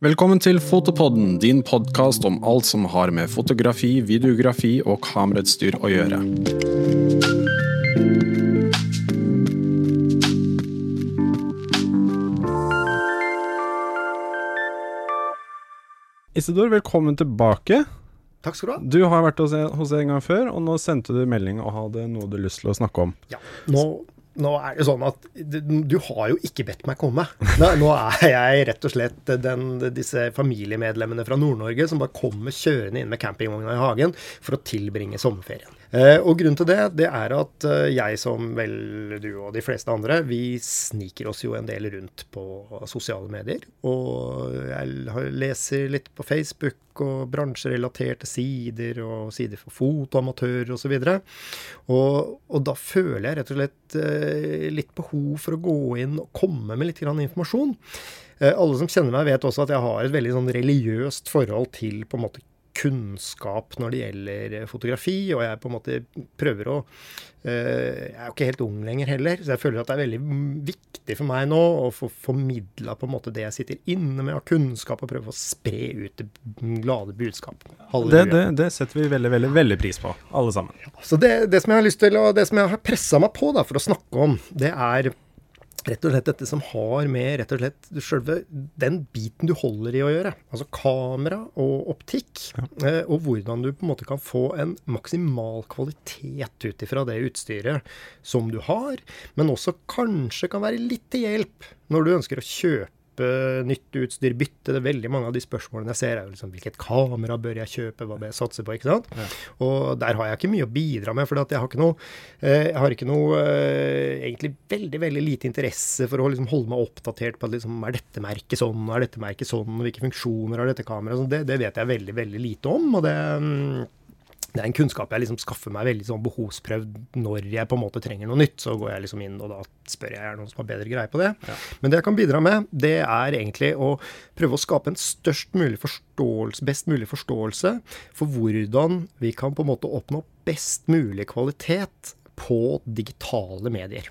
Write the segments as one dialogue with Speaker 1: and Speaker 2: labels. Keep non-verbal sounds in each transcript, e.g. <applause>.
Speaker 1: Velkommen til Fotopodden, din podkast om alt som har med fotografi, videografi og kamerautstyr å gjøre. Isidor, velkommen tilbake.
Speaker 2: Takk skal du ha.
Speaker 1: Du har vært hos oss en gang før, og nå sendte du melding og hadde noe du lyst til å snakke om.
Speaker 2: Ja, nå, nå er det sånn at du, har jo ikke bedt meg komme. Nå er jeg rett og slett den, disse familiemedlemmene fra Nord-Norge som bare kommer kjørende inn med campingvogna i hagen for å tilbringe sommerferien. Eh, og grunnen til det, det er at eh, jeg som vel du og de fleste andre, vi sniker oss jo en del rundt på sosiale medier. Og jeg leser litt på Facebook og bransjerelaterte sider og sider for fotoamatører osv. Og, og da føler jeg rett og slett eh, litt behov for å gå inn og komme med litt grann informasjon. Alle som kjenner meg, vet også at jeg har et veldig sånn religiøst forhold til på en måte kunnskap når det gjelder eh, fotografi, og jeg på en måte prøver å eh, Jeg er jo ikke helt ung lenger heller, så jeg føler at det er veldig viktig for meg nå å få formidla på en måte det jeg sitter inne med av kunnskap, og prøve å spre ut det glade budskap.
Speaker 1: Det, det, det setter vi veldig, veldig, veldig pris på, alle sammen.
Speaker 2: Så det, det som jeg har lyst til, og det som jeg har pressa meg på da, for å snakke om, det er rett og slett dette som har med rett og slett selve den biten du holder i å gjøre. Altså kamera og optikk. ja. og hvordan du på en måte kan få en maksimal kvalitet ut ifra det utstyret som du har. Men også kanskje kan være litt til hjelp når du ønsker å kjøpe nytt utstyr, bytte. Det er veldig mange av de spørsmålene jeg ser, er jo liksom hvilket kamera bør jeg kjøpe, hva bør jeg satse på, ikke sant. Og der har jeg ikke mye å bidra med, for jeg har ikke noe, eh, jeg har ikke noe eh, egentlig veldig veldig lite interesse for å liksom holde meg oppdatert på at liksom, er dette merket sånn, er dette merket sånn, hvilke funksjoner har dette kameraet. Det, det vet jeg veldig veldig lite om. og det... mm, det er en kunnskap jeg liksom skaffer meg veldig sånn behovsprøvd når jeg på en måte trenger noe nytt. Så går jeg liksom inn, og da spør jeg er noen som har bedre greie på det. Men det jeg kan bidra med, det er egentlig å prøve å skape en størst mulig forståelse, best mulig forståelse for hvordan vi kan på en måte oppnå best mulig kvalitet på digitale medier.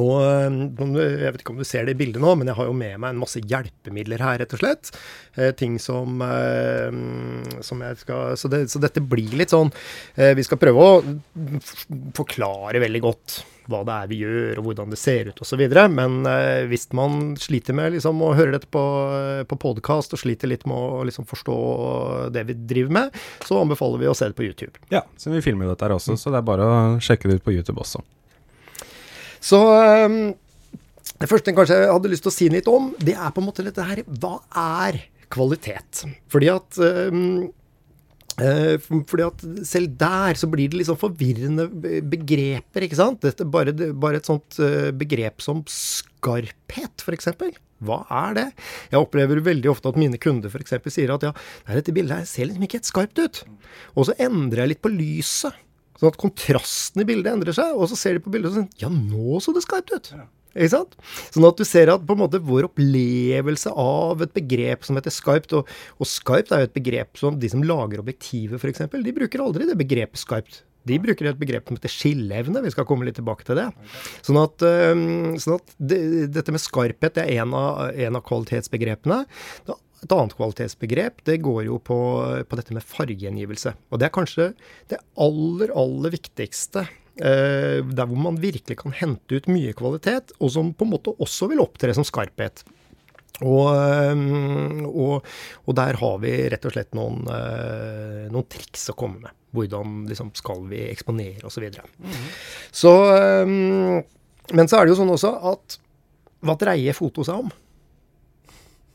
Speaker 2: Og øh, Jeg vet ikke om du ser det i bildet nå, men jeg har jo med meg en masse hjelpemidler her, rett og slett. Eh, ting som, øh, som jeg skal så, det, så dette blir litt sånn eh, Vi skal prøve å forklare veldig godt hva det er vi gjør, og hvordan det ser ut osv. Men eh, hvis man sliter med liksom, å høre dette på, på podkast, og sliter litt med å liksom, forstå det vi driver med, så anbefaler vi å se det på YouTube.
Speaker 1: Ja, så vi filmer jo dette her også, så det er bare å sjekke det ut på YouTube også.
Speaker 2: Så um, det første jeg kanskje hadde lyst til å si litt om, det er på en måte dette her Hva er kvalitet? Fordi at um, fordi at selv der så blir det litt sånn forvirrende begreper, ikke sant? Dette, bare, bare et sånt eh, begrep som skarphet, f.eks. Hva er det? Jeg opplever veldig ofte at mine kunder f.eks. sier at ja, dette bildet ser liksom ikke helt skarpt ut. Og så endrer jeg litt på lyset. Sånn at kontrasten i bildet endrer seg, og så ser de på bildet og sånn Ja, nå så det skarpt ut. Ikke sant? Sånn at du ser at på en måte vår opplevelse av et begrep som heter skarpt, og, og skarpt er jo et begrep som de som lager objektivet, f.eks., de bruker aldri det begrepet skarpt. De bruker et begrep som heter skilleevne. Vi skal komme litt tilbake til det. Sånn at, sånn at det, dette med skarphet det er en av, en av kvalitetsbegrepene. Da, et annet kvalitetsbegrep det går jo på, på dette med fargegjengivelse. Og det er kanskje det aller, aller viktigste. Eh, der hvor man virkelig kan hente ut mye kvalitet, og som på en måte også vil opptre som skarphet. Og, og, og der har vi rett og slett noen, øh, noen triks å komme med. Hvordan liksom, skal vi eksponere osv. Så, videre. så Men så er det jo sånn også at hva dreier foto seg om?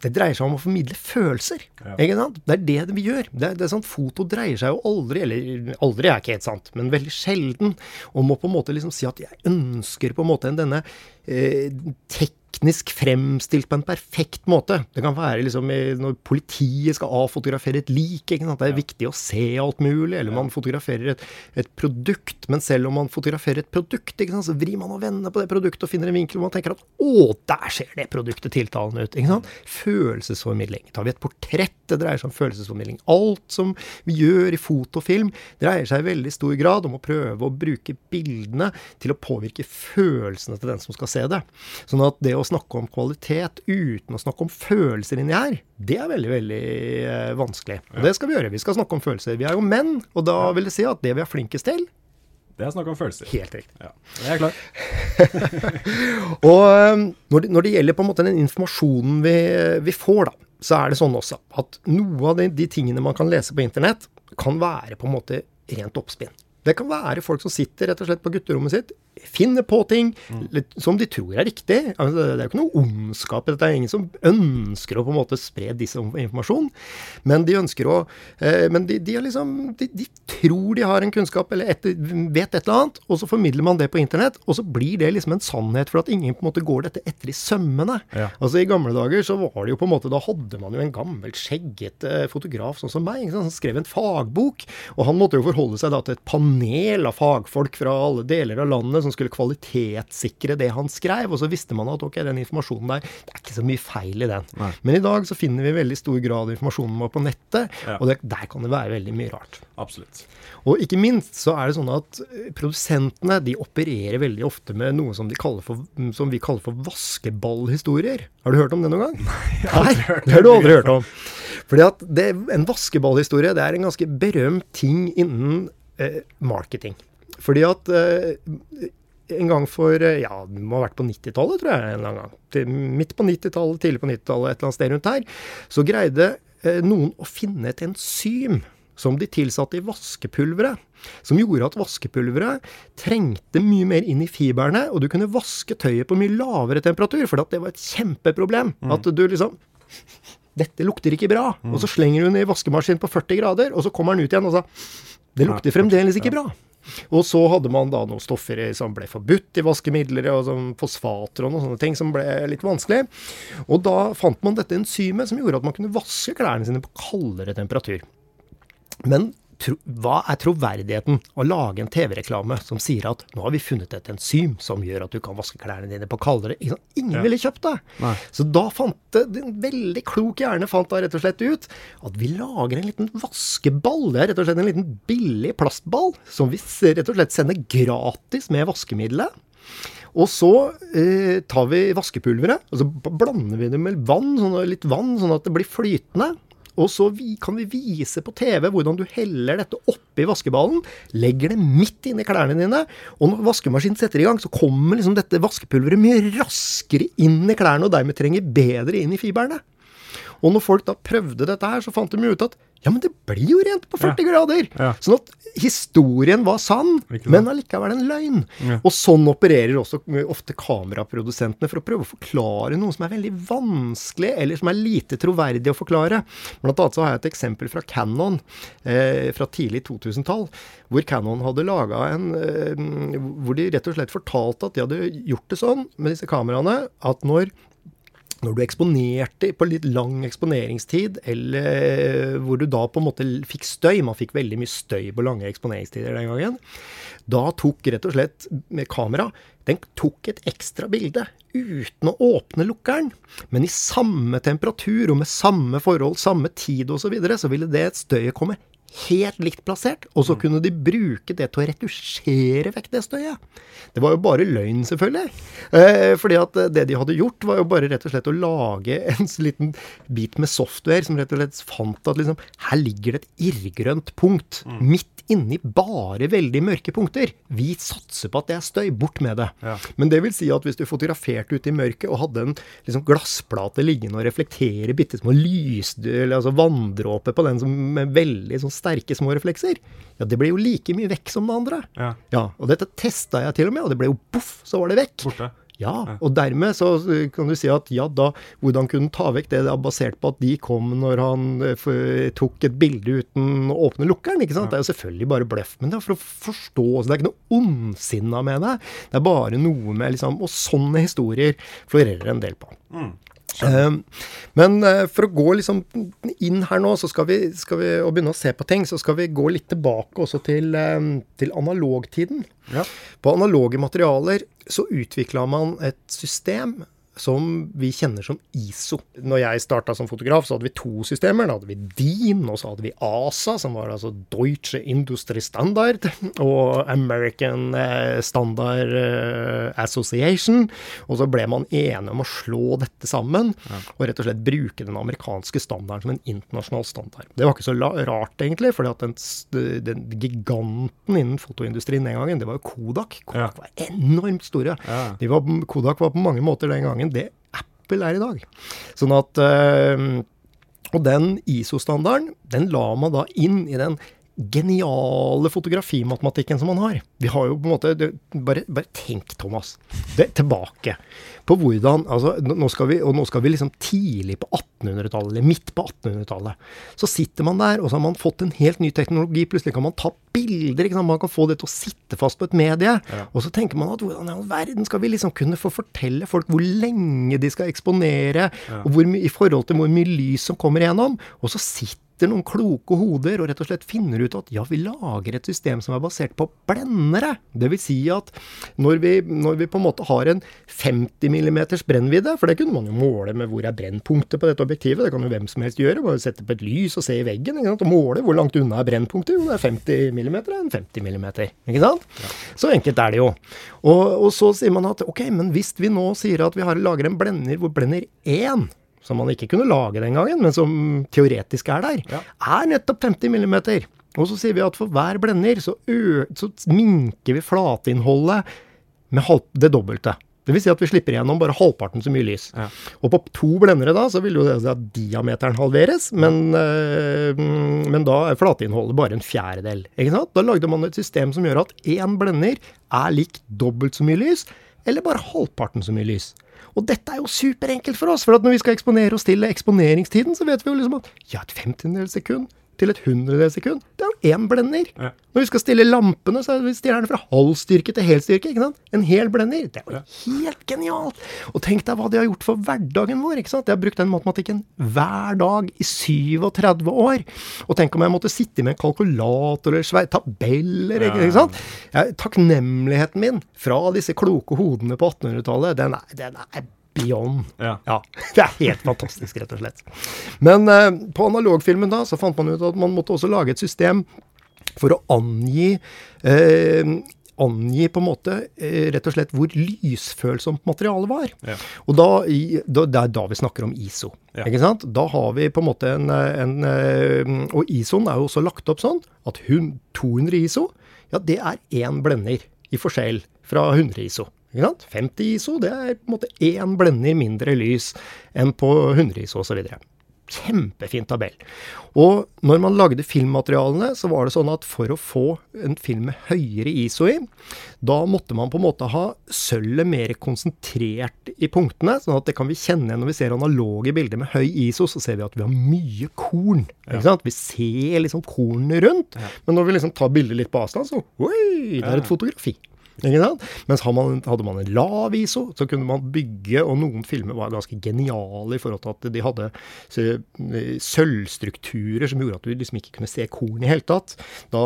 Speaker 2: Det dreier seg om å formidle følelser. Ikke sant? Det er det vi gjør. Det, er- det er sant, Foto dreier seg jo aldri, eller aldri er ikke helt sant, men veldig sjelden, om å på en måte liksom si at jeg ønsker på en måte en denne eh, teknisk fremstilt på en perfekt måte. Det kan være liksom når politiet skal avfotografere et lik. Ikke sant? Det er viktig å se alt mulig. Eller man fotograferer et, et produkt. Men selv om man fotograferer et produkt, ikke sant? så vrir man og vender på det produktet og finner en vinkel hvor man tenker at å, der ser det produktet tiltalende ut. Ikke sant? Følelsesformidling. Tar vi et portrett, det dreier seg om følelsesformidling. Alt som vi gjør i fotofilm, dreier seg i veldig stor grad om å prøve å bruke bildene til å påvirke følelsene til den som skal se det. Sånn at det å snakke om kvalitet uten å snakke om følelser inni her, det er veldig, veldig eh, vanskelig. Og det skal vi gjøre. Vi skal snakke om følelser. Vi er jo menn, og da vil det si at det vi er flinkest til
Speaker 3: Det er snakk om følelser.
Speaker 2: Helt riktig.
Speaker 3: Ja, jeg er klar. <laughs>
Speaker 2: Og eh, når det, når det gjelder på en måte den informasjonen vi, vi får, da, så er det sånn også at noe av de, de tingene man kan lese på internett, kan være på en måte rent oppspinn. Det kan være folk som sitter rett og slett på gutterommet sitt, finner på ting mm. som de tror er riktig. Altså, det er jo ikke noe ondskap. i dette. Det er ingen som ønsker å på en måte spre disse informasjonen, Men de ønsker å eh, Men de, de, er liksom, de, de, tror de har en kunnskap eller et, vet et eller annet, og så formidler man det på internett, og så blir det liksom en sannhet for at ingen på en måte går dette etter i sømmene.
Speaker 3: Ja.
Speaker 2: Altså I gamle dager så var det jo på en måte Da hadde man jo en gammel, skjeggete fotograf sånn som meg, som skrev en fagbok. Og han måtte jo forholde seg da til et panel av fagfolk fra alle deler av landet som skulle kvalitetssikre det han skrev. Og så visste man at ok, den informasjonen der, det er ikke så mye feil i den.
Speaker 3: Nei.
Speaker 2: Men i dag så finner vi veldig stor grad informasjonen vår på nettet,
Speaker 3: Ja.
Speaker 2: og det, der kan det være veldig mye rart.
Speaker 3: Absolutt.
Speaker 2: Og ikke minst så er det sånn at eh, produsentene de opererer veldig ofte med noe som, de kaller for, som vi kaller for vaskeballhistorier. Har du hørt om det noen gang? Nei, det har du aldri hørt om. Fordi at det, En vaskeballhistorie det er en ganske berømt ting innen eh, marketing. Fordi at eh, en gang for eh, Ja, det må ha vært på 90-tallet, tror jeg. en eller annen gang. Til, midt på 90-tallet, tidlig på 90-tallet, et eller annet sted rundt her. Så greide eh, noen å finne et enzym som de tilsatte i vaskepulveret. Som gjorde at vaskepulveret trengte mye mer inn i fiberne, og du kunne vaske tøyet på mye lavere temperatur, for det var et kjempeproblem. At du liksom Dette lukter ikke bra. Og så slenger du den i vaskemaskinen på 40 grader, og så kommer den ut igjen og så Det lukter fremdeles ikke bra. Og så hadde man da noen stoffer som ble forbudt i vaskemidler, og fosfater og noen sånne ting som ble litt vanskelig. Og da fant man dette enzymet som gjorde at man kunne vaske klærne sine på kaldere temperatur. Men hva er troverdigheten å lage en TV-reklame som sier at nå har vi funnet et enzym som gjør at du kan vaske klærne dine på kaldere Ingen
Speaker 3: Ja.
Speaker 2: ville kjøpt det.
Speaker 3: Nei.
Speaker 2: Så da fant det, en veldig klok hjerne fant da rett og slett ut at vi lager en liten vaskeball. Det er rett og slett en liten billig plastball som vi rett og slett sender gratis med vaskemiddelet. Og så eh, tar vi vaskepulveret, og så blander vi det med vann, sånn, litt vann, sånn at det blir flytende. Og så kan vi vise på TV hvordan du heller dette oppi vaskeballen, legger det midt inni klærne dine, og når vaskemaskinen setter i gang, så kommer liksom dette vaskepulveret mye raskere inn i klærne, og dermed trenger bedre inn i fiberne. Og når folk da prøvde dette her, så fant de ut at ja, men det blir jo rent på 40 grader.
Speaker 3: Ja.
Speaker 2: Sånn at historien var sann, men allikevel en løgn.
Speaker 3: Ja.
Speaker 2: Og sånn opererer også ofte kameraprodusentene for å prøve å forklare noe som er veldig vanskelig, eller som er lite troverdig å forklare. Blant annet så har jeg et eksempel fra Canon eh, fra tidlig 2000-tall, hvor Canon hadde laga en eh, Hvor de rett og slett fortalte at de hadde gjort det sånn med disse kameraene at når når du eksponerte på litt lang eksponeringstid, eller hvor du da på en måte fikk støy Man fikk veldig mye støy på lange eksponeringstider den gangen. Da tok rett og slett kamera Den tok et ekstra bilde uten å åpne lukkeren. Men i samme temperatur og med samme forhold, samme tid osv., så, videre, så ville det støyet komme helt likt plassert, og så kunne de bruke det til å retusjere vekk det støyet. Det var jo bare løgn, selvfølgelig. Eh, fordi at det de hadde gjort, var jo bare rett og slett å lage <laughs> en liten bit med software som rett og slett fant at liksom Her ligger det et irrgrønt punkt. Midt inni bare veldig mørke punkter. Vi satser på at det er støy. Bort med det.
Speaker 3: Ja.
Speaker 2: Men det vil si at hvis du fotograferte ute i mørket og hadde en liksom, glassplate liggende og reflektere bitte små lys, eller altså vanndråper på den som med veldig sånn sterke små reflekser, ja, det ble jo like mye vekk som det andre.
Speaker 3: Ja.
Speaker 2: Ja, og dette testa jeg til og med, og det ble jo boff, så var det vekk.
Speaker 3: Borte.
Speaker 2: Ja, og dermed så kan du si at ja da, hvordan kunne han ta vekk det, det er basert på at de kom når han eh, tok et bilde uten å åpne lukkeren, ikke sant? Det er jo selvfølgelig bare bløff, men det er for å forstå, så det er ikke noe ondsinna med det. Det er bare noe med liksom, og sånne historier florerer en del på. Um, men eh, for å gå liksom inn her nå, så skal vi, skal vi og begynne å se på ting, så skal vi gå litt tilbake også til, um, til analogtiden.
Speaker 3: Ja.
Speaker 2: På analoge materialer så utvikla man et system som vi kjenner som ISO. Når jeg starta som fotograf, så hadde vi to systemer. Da hadde vi DIN, og så hadde vi ASA, som var altså Deutsche Industry Standard, <laughs> og American eh, Standard eh, Association. Og så ble man enige om å slå dette sammen, og rett og slett bruke den amerikanske standarden som en internasjonal standard. Det var ikke så rart, egentlig, for den, den, giganten innen fotoindustrien den gangen, det var jo Kodak. Kodak var enormt store. Ja. Var, Kodak var på mange måter den gangen det Apple er i dag. Sånn at øh, Og den ISO-standarden, den la man da inn i den geniale fotografimatematikken som man har. Vi har jo på en måte bare, bare, tenk, Thomas. Det, tilbake på hvordan altså, nå skal vi, Og nå skal vi liksom tidlig på 1800-tallet, eller midt på 1800-tallet. Så sitter man der, og så har man fått en helt ny teknologi. Plutselig kan man ta bilder. Man kan få det til å sitte fast på et medie. Ja. Og så tenker man at hvordan i all verden skal vi liksom kunne få fortelle folk hvor lenge de skal eksponere, ja. og hvor, i forhold til hvor mye lys som kommer igjennom. Og så sitter sitter noen kloke hoder og rett og slett finner ut at ja, vi lager et system som er basert på blendere. Det vil si at når vi, når vi på en måte har en 50 mm brennvidde, for det kunne man jo måle med hvor er brennpunktet på dette objektivet, det kan jo hvem som helst gjøre, bare sette på et lys og se i veggen og måle hvor langt unna er brennpunktet. Jo, det er 50 mm er en 50 mm, ikke sant? Ja. Så enkelt er det jo. Og, og, så sier man at ok, men hvis vi nå sier at vi har, lager en blender hvor blender 1 som man ikke kunne lage den gangen, men som teoretisk er der, ja. er nettopp 50 mm. Og så sier vi at for hver blender så, så minker vi flateinnholdet med det dobbelte. Det vil si at vi slipper igjennom bare halvparten så mye lys. Ja. Og på to blendere da, så vil jo det si at diameteren halveres, men, øh, men da er flateinnholdet bare en fjerdedel. Ikke sant? Da lagde man et system som gjør at én blender er lik dobbelt så mye lys, eller bare halvparten så mye lys. Og dette er jo superenkelt for oss, for når vi skal eksponere oss til eksponeringstiden, så vet vi jo liksom at ja, et femtendels sekund til et hundredels sekund, det er jo én blender. Ja. Når vi skal stille lampene, så stiller den fra halv styrke til hel styrke. ikke sant? En hel blender. Det er jo helt genialt! Og tenk deg hva de har gjort for hverdagen vår. ikke sant? Jeg har brukt den matematikken hver dag i 37 år. Og tenk om jeg måtte sitte med en kalkulator eller tabeller. ikke, ikke sant? Ja, takknemligheten min fra disse kloke hodene på 1800-tallet, den, den er beyond. Ja. ja. <laughs> Det er helt fantastisk, rett og slett. Men eh, på analogfilmen da, så fant man ut at man måtte også lage et system for å angi eh, angi på en måte eh, rett og slett hvor lysfølsomt materialet var. Ja. Og da, da, Det er da vi snakker om ISO. Ja. ikke sant? Da har vi på en måte en, en eh, Og ISO-en er jo også lagt opp sånn at 200 ISO, ja, det er én blender i forskjell fra 100 ISO. 50 ISO det er på en måte én blender mindre lys enn på 100 ISO osv. Kjempefin tabell. Og når man lagde filmmaterialene, så var det sånn at for å få en film med høyere ISO i, da måtte man på en måte ha sølvet mer konsentrert i punktene. sånn at det kan vi kjenne når vi ser analoge bilder med høy ISO, så ser vi at vi har mye korn. ikke sant? Vi ser liksom kornene rundt. Ja. Men når vi liksom tar bildet litt på avstand, så oi, det er et fotografi. Ikke sant? Mens hadde man en lav ISO, så kunne man bygge, og noen filmer var ganske geniale i forhold til at de hadde sølvstrukturer som gjorde at du liksom ikke kunne se korn i hele tatt. Da,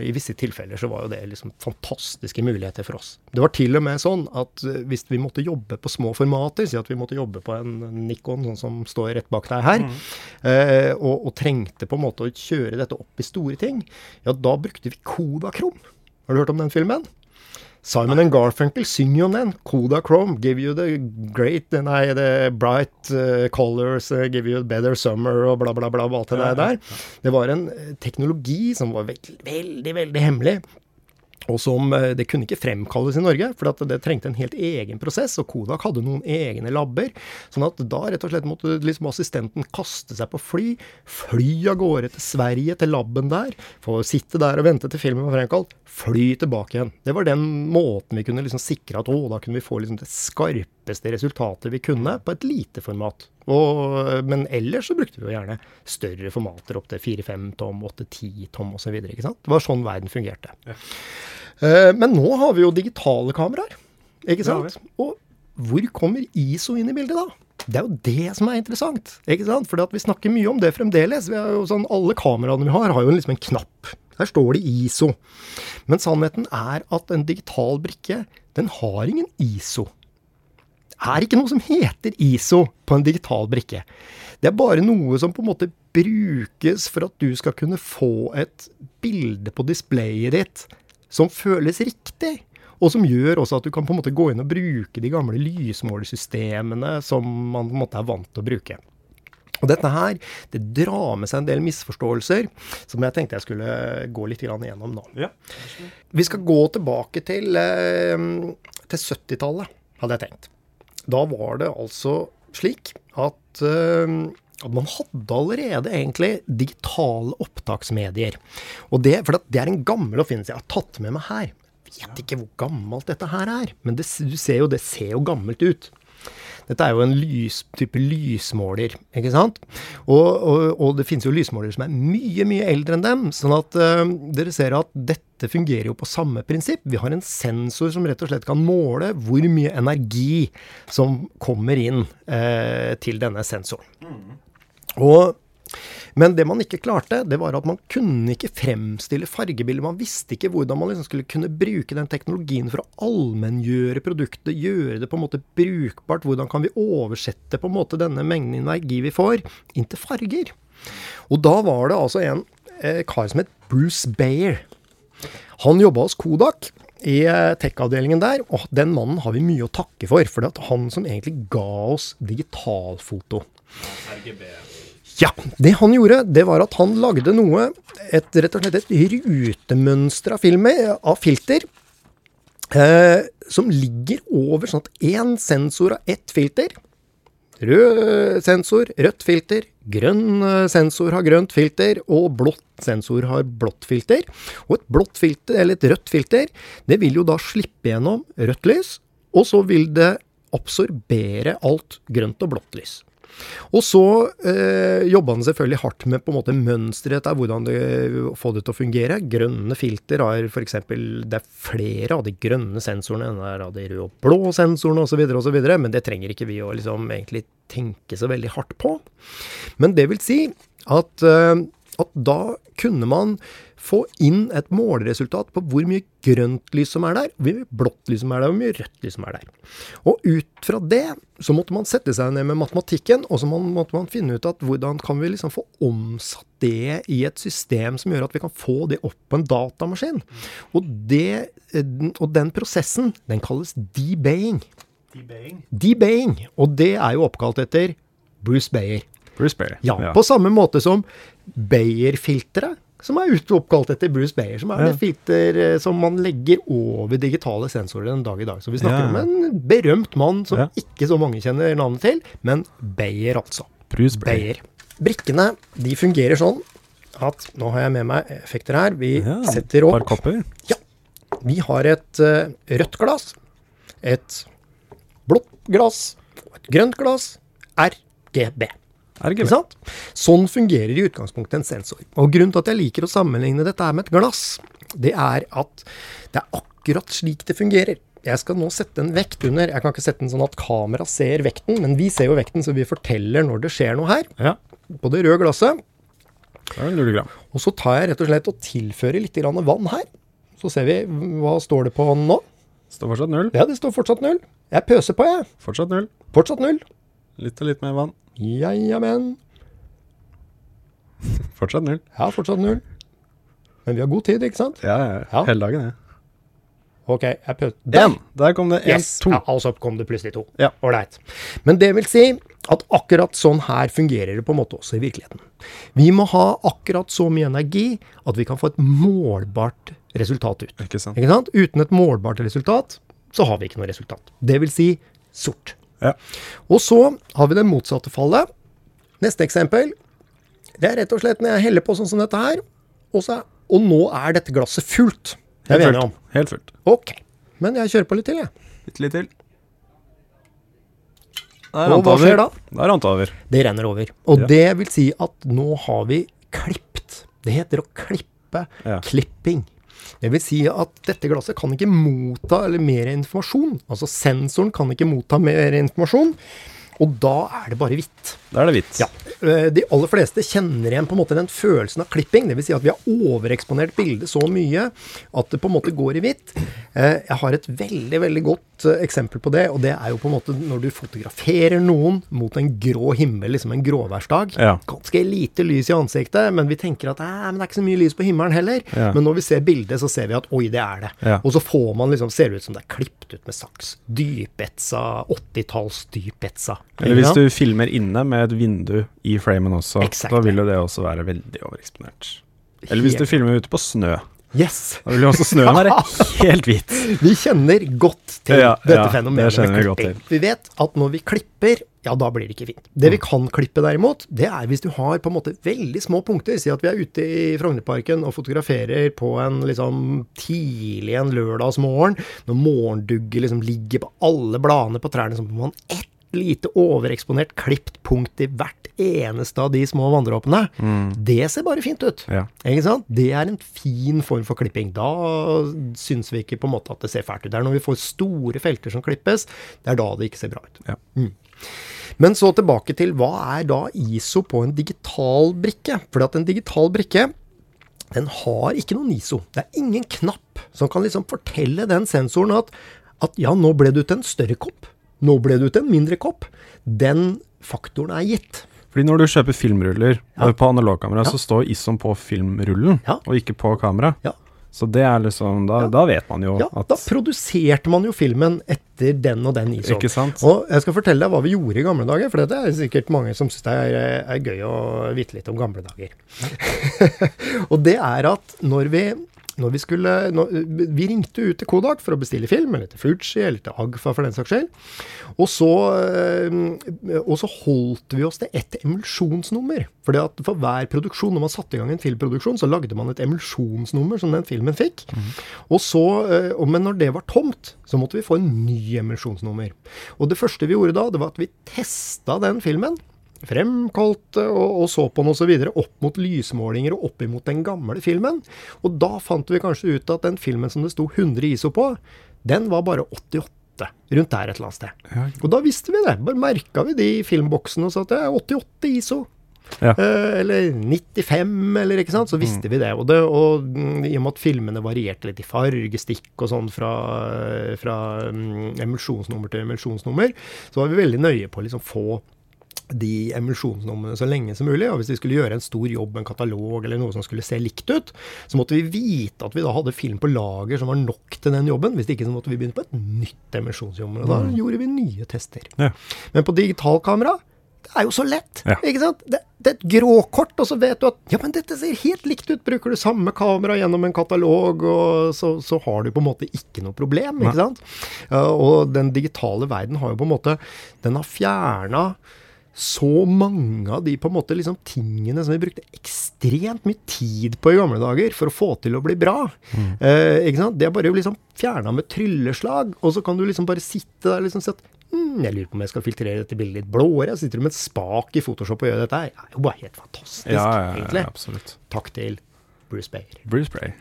Speaker 2: I visse tilfeller så var jo det liksom fantastiske muligheter for oss. Det var til og med sånn at eh, hvis vi måtte jobbe på små formater, si at vi måtte jobbe på en Nikon, sånn som står rett bak deg her, mm. eh, og, og, trengte på en måte å kjøre dette opp i store ting, ja, da brukte vi Kodakrom. Har du hørt om den filmen? Simon and Garfunkel synger jo den. Kodachrome, give you the great Nei, the bright uh, colors, uh, give you a better summer, og bla, bla, bla. Alt det der. Det var en teknologi som var veldig, veldig, veldig hemmelig. Og som eh, Det kunne ikke fremkalles i Norge, for det trengte en helt egen prosess. Og Kodak hadde noen egne labber. sånn at da rett og slett måtte liksom assistenten kaste seg på fly, fly av gårde til Sverige, til laben der, få sitte der og vente til filmen var fremkalt, fly tilbake igjen. Det var den måten vi kunne liksom sikre at å, da kunne vi få liksom det skarpeste resultatet vi kunne på et lite format. Og, men ellers så brukte vi jo gjerne større formater opp til 4-5 tom, 8-10 tom osv. Det var sånn verden fungerte. Ja. Uh, men nå har vi jo digitale kameraer, ikke sant? Og hvor kommer ISO inn i bildet da? Det er jo det som er interessant. ikke sant? For vi snakker mye om det fremdeles. Vi jo sånn, alle kameraene vi har, har jo liksom en knapp. Her står det ISO. Men sannheten er at en digital brikke, den har ingen ISO. Det er ikke noe som heter ISO på en digital brikke. Det er bare noe som på en måte brukes for at du skal kunne få et bilde på displayet ditt som føles riktig. Og som gjør også at du kan på en måte gå inn og bruke de gamle lysmålersystemene som man på en måte er vant til å bruke. Og dette her, det drar med seg en del misforståelser som jeg tenkte jeg skulle gå litt gjennom nå.
Speaker 3: Ja.
Speaker 2: Vi skal gå tilbake til, eh, til 70-tallet, hadde jeg tenkt. Da var det altså slik at, eh, at man hadde allerede egentlig digitale opptaksmedier. Og det, for det er en gammel oppfinnelse jeg har tatt med meg her. Jeg vet ikke hvor gammelt dette her er, men det, du ser jo, det ser jo gammelt ut. Dette er jo en lys, type lysmåler, ikke sant? Og, og, og det finnes jo lysmålere som er mye, mye eldre enn dem. Sånn at uh, dere ser at dette fungerer jo på samme prinsipp. Vi har en sensor som rett og slett kan måle hvor mye energi som kommer inn uh, til denne sensoren. Og men det man ikke klarte, det var at man kunne ikke fremstille fargebilder. Man visste ikke hvordan man liksom skulle kunne bruke den teknologien for å allmenngjøre produktet, gjøre det på en måte brukbart. Hvordan kan vi oversette på en måte denne mengden energi vi får, inn til farger? Og da var det altså en eh, kar som het Bruce Bayer. Han jobba hos Kodak i eh, tech-avdelingen der, og den mannen har vi mye å takke for. For det er han som egentlig ga oss digitalfoto.
Speaker 3: RGB.
Speaker 2: Ja, det han gjorde, det var at han lagde noe, et, rett og slett et rutemønster av, filmer, av filter, eh, som ligger over sånn at én sensor av ett filter. Rød sensor, rødt filter. Grønn eh, sensor har grønt filter, og blått sensor har blått filter. Og et blått filter, eller et rødt filter, det vil jo da slippe gjennom rødt lys, og så vil det absorbere alt grønt og blått lys. Og så eh, jobba han selvfølgelig hardt med på en måte mønsteret av hvordan det, få det til å fungere. Grønne filter har f.eks. Det er flere av de grønne sensorene enn det er av de røde og blå sensorene osv., osv., men det trenger ikke vi å liksom egentlig tenke så veldig hardt på. Men det vil si at, eh, at da kunne man få inn et måleresultat på hvor mye grønt lys som er der, hvor mye blått lys som er der, hvor mye rødt lys som er der. Og ut fra det så måtte man sette seg ned med matematikken, og så måtte man finne ut at hvordan kan vi liksom få omsatt det i et system som gjør at vi kan få det opp på en datamaskin. Og, det, og den prosessen, den kalles debaying.
Speaker 3: Debaying.
Speaker 2: Debaying. Og det er jo oppkalt etter Bruce Bayer.
Speaker 1: Bruce Bayer.
Speaker 2: Ja, på samme måte som Bayer-filteret, som er oppkalt etter Bruce Bayer, som er
Speaker 1: Ja.
Speaker 2: det filter eh, som man legger over digitale sensorer en dag i dag. Så vi snakker
Speaker 1: Ja.
Speaker 2: om en berømt mann som
Speaker 1: Ja.
Speaker 2: ikke så mange kjenner navnet til, men Bayer, altså.
Speaker 1: Bruce Bayer.
Speaker 2: Bayer. Brikkene de fungerer sånn at Nå har jeg med meg effekter her. Vi setter
Speaker 1: et par
Speaker 2: opp
Speaker 1: Ja.
Speaker 2: Vi har et uh, rødt glass, et blått glass et grønt glass. RGB. Sant? Sånn fungerer i utgangspunktet en sensor. Og grunnen til at jeg liker å sammenligne dette med et glass, det er at det er akkurat slik det fungerer. Jeg skal nå sette en vekt under. Jeg kan ikke sette den sånn at kamera ser vekten, men vi ser jo vekten, så vi forteller når det skjer noe her.
Speaker 1: Ja,
Speaker 2: På det røde glasset.
Speaker 1: det er.
Speaker 2: Og så tar jeg rett og slett og tilfører litt grann vann her. Så ser vi hva står det på nå.
Speaker 1: Står fortsatt null.
Speaker 2: Ja, det står fortsatt null. Jeg pøser på, jeg.
Speaker 1: Fortsatt null.
Speaker 2: Fortsatt null.
Speaker 1: Litt og litt mer vann.
Speaker 2: Ja, ja, men.
Speaker 1: Fortsatt null.
Speaker 2: Ja, fortsatt null. Men vi har god tid, ikke sant?
Speaker 1: Ja, ja.
Speaker 2: Ja.
Speaker 1: Hele dagen, ja.
Speaker 2: Ok, jeg putter
Speaker 1: Den! Der kom det én,
Speaker 2: Yes.
Speaker 1: to.
Speaker 2: Ja, altså kom det plutselig to.
Speaker 1: Ja.
Speaker 2: Ålreit. Men det vil si at akkurat sånn her fungerer det på en måte også i virkeligheten. Vi må ha akkurat så mye energi at vi kan få et målbart resultat ut.
Speaker 1: Ikke sant?
Speaker 2: Ikke sant? Uten et målbart resultat, så har vi ikke noe resultat. Det vil si sort.
Speaker 1: Ja.
Speaker 2: Og så har vi det motsatte fallet. Neste eksempel. Det er rett og slett når jeg heller på sånn som dette her, og, så, og nå er dette glasset fullt. Det er vi
Speaker 1: Helt
Speaker 2: enige om.
Speaker 1: fullt. Helt fullt.
Speaker 2: Ok. Men jeg kjører på litt til, jeg.
Speaker 1: Litt, litt til.
Speaker 2: Og hva skjer da?
Speaker 1: Rant det over.
Speaker 2: Det renner over. Og
Speaker 1: Ja.
Speaker 2: det vil si at nå har vi klipt. Det heter å klippe.
Speaker 1: Ja.
Speaker 2: Klipping. Det vil si at dette glasset kan ikke motta eller mer informasjon. Altså sensoren kan ikke motta mer informasjon. Og da er det bare hvitt.
Speaker 1: Da er det hvitt.
Speaker 2: Ja. Eh, De aller fleste kjenner igjen på en måte den følelsen av klipping. Dvs. Si at vi har overeksponert bildet så mye at det på en måte går i hvitt. Eh, Jeg har et veldig veldig godt eh, eksempel på det, og det er jo på en måte når du fotograferer noen mot en grå himmel, liksom en gråværsdag.
Speaker 1: Ja.
Speaker 2: Ganske lite lys i ansiktet, men vi tenker at men det er ikke så mye lys på himmelen heller.
Speaker 1: Ja.
Speaker 2: Men når vi ser bildet, så ser vi at oi, det er det.
Speaker 1: Ja.
Speaker 2: Og så får man liksom, ser det ut som det er klippet ut med saks. Dypetsa, 80-talls dypetsa.
Speaker 1: Eller hvis du filmer inne med et vindu i framen også,
Speaker 2: Exactly.
Speaker 1: da vil jo det også være veldig overeksponert. Eller hvis du filmer ute på snø.
Speaker 2: Yes!
Speaker 1: Da vil jo også snøen være <laughs> helt hvit.
Speaker 2: Vi kjenner godt til
Speaker 1: Ja,
Speaker 2: dette
Speaker 1: ja,
Speaker 2: fenomenet.
Speaker 1: det vi godt
Speaker 2: til. Vi vet at når vi klipper, ja, da blir det ikke fint. Det vi kan klippe derimot, det er hvis du har på en måte veldig små punkter. Si at vi er ute i Frognerparken og fotograferer på en liksom tidlig en lørdagsmorgen, når morgendugget liksom ligger på alle bladene på trærne, så får man ett lite overeksponert klipt punkt i hvert eneste av de små vanndråpene. Det ser bare fint ut.
Speaker 1: Ja.
Speaker 2: Ikke sant? Det er en fin form for klipping. Da syns vi ikke på en måte at det ser fælt ut. Det er når vi får store felter som klippes, det er da det ikke ser bra ut.
Speaker 1: Ja.
Speaker 2: Mm. Men så tilbake til hva er da ISO på en digital brikke? For at en digital brikke den har ikke noen ISO. Det er ingen knapp som kan liksom fortelle den sensoren at, at ja, nå ble du til en større kopp. Nå ble du til en mindre kopp. Den faktoren er gitt.
Speaker 1: Fordi når du kjøper filmruller
Speaker 2: Ja.
Speaker 1: eh, på analogkamera,
Speaker 2: Ja.
Speaker 1: så står ISOM på filmrullen,
Speaker 2: Ja.
Speaker 1: og ikke på kamera.
Speaker 2: Ja.
Speaker 1: Så det er liksom Da, da vet man jo
Speaker 2: Ja,
Speaker 1: at
Speaker 2: da produserte man jo filmen etter den og den ISO-en.
Speaker 1: Ikke sant?
Speaker 2: Og jeg skal fortelle deg hva vi gjorde i gamle dager, for det er sikkert mange som syns det er, er gøy å vite litt om gamle dager. <laughs> og det er at når vi når vi skulle når, Vi ringte ut til Kodak for å bestille film, eller til Fuji, eller til Agfa for den saks skyld. Og så, eh, og så holdt vi oss til ett emulsjonsnummer. Fordi at for hver produksjon, når man satte i gang en filmproduksjon, så lagde man et emulsjonsnummer som den filmen fikk. Og så, eh, men når det var tomt, så måtte vi få en ny emulsjonsnummer. Og det første vi gjorde da, det var at vi testa den filmen. Fremkalte og, og så på den osv. opp mot lysmålinger og opp imot den gamle filmen. Og da fant vi kanskje ut at den filmen som det sto 100 ISO på, den var bare 88. Rundt der et eller annet sted.
Speaker 1: Ja.
Speaker 2: Og da visste vi det. Bare merka vi de filmboksene og sa at det er 88 ISO.
Speaker 1: Ja.
Speaker 2: Eh, eller 95, eller ikke sant. Så visste vi det. Og, det, og mm, i og med at filmene varierte litt i fargestikk og sånn fra, fra um, emulsjonsnummer til emulsjonsnummer, så var vi veldig nøye på å liksom få de emulsjonsnumrene så lenge som mulig. Og hvis vi skulle gjøre en stor jobb en katalog eller noe som skulle se likt ut, så måtte vi vite at vi da hadde film på lager som var nok til den jobben. Hvis ikke så måtte vi begynne på et nytt emulsjonsnummer. Og da gjorde vi nye tester.
Speaker 1: Ja.
Speaker 2: Men på digitalkamera det er jo så lett.
Speaker 1: Ja.
Speaker 2: ikke sant? Det, det er et gråkort, og så vet du at ja, men dette ser helt likt ut. Bruker du samme kamera gjennom en katalog, og så, så har du på en måte ikke noe problem. ikke sant? Ja, og den digitale verden har jo på en måte Den har fjerna så mange av de på en måte liksom tingene som vi brukte ekstremt mye tid på i gamle dager for å få til å bli bra. Eh, ikke sant? Det er bare liksom fjerna med trylleslag, og så kan du liksom bare sitte der liksom si at hm, jeg lurer på om jeg skal filtrere dette bildet litt blåere. Så sitter du med et spak i Photoshop og gjør dette her. Det er jo bare helt fantastisk,
Speaker 1: Ja, ja, ja,
Speaker 2: egentlig.
Speaker 1: absolutt.
Speaker 2: Takk til Bruce Bayer.
Speaker 1: Bruce Bayer.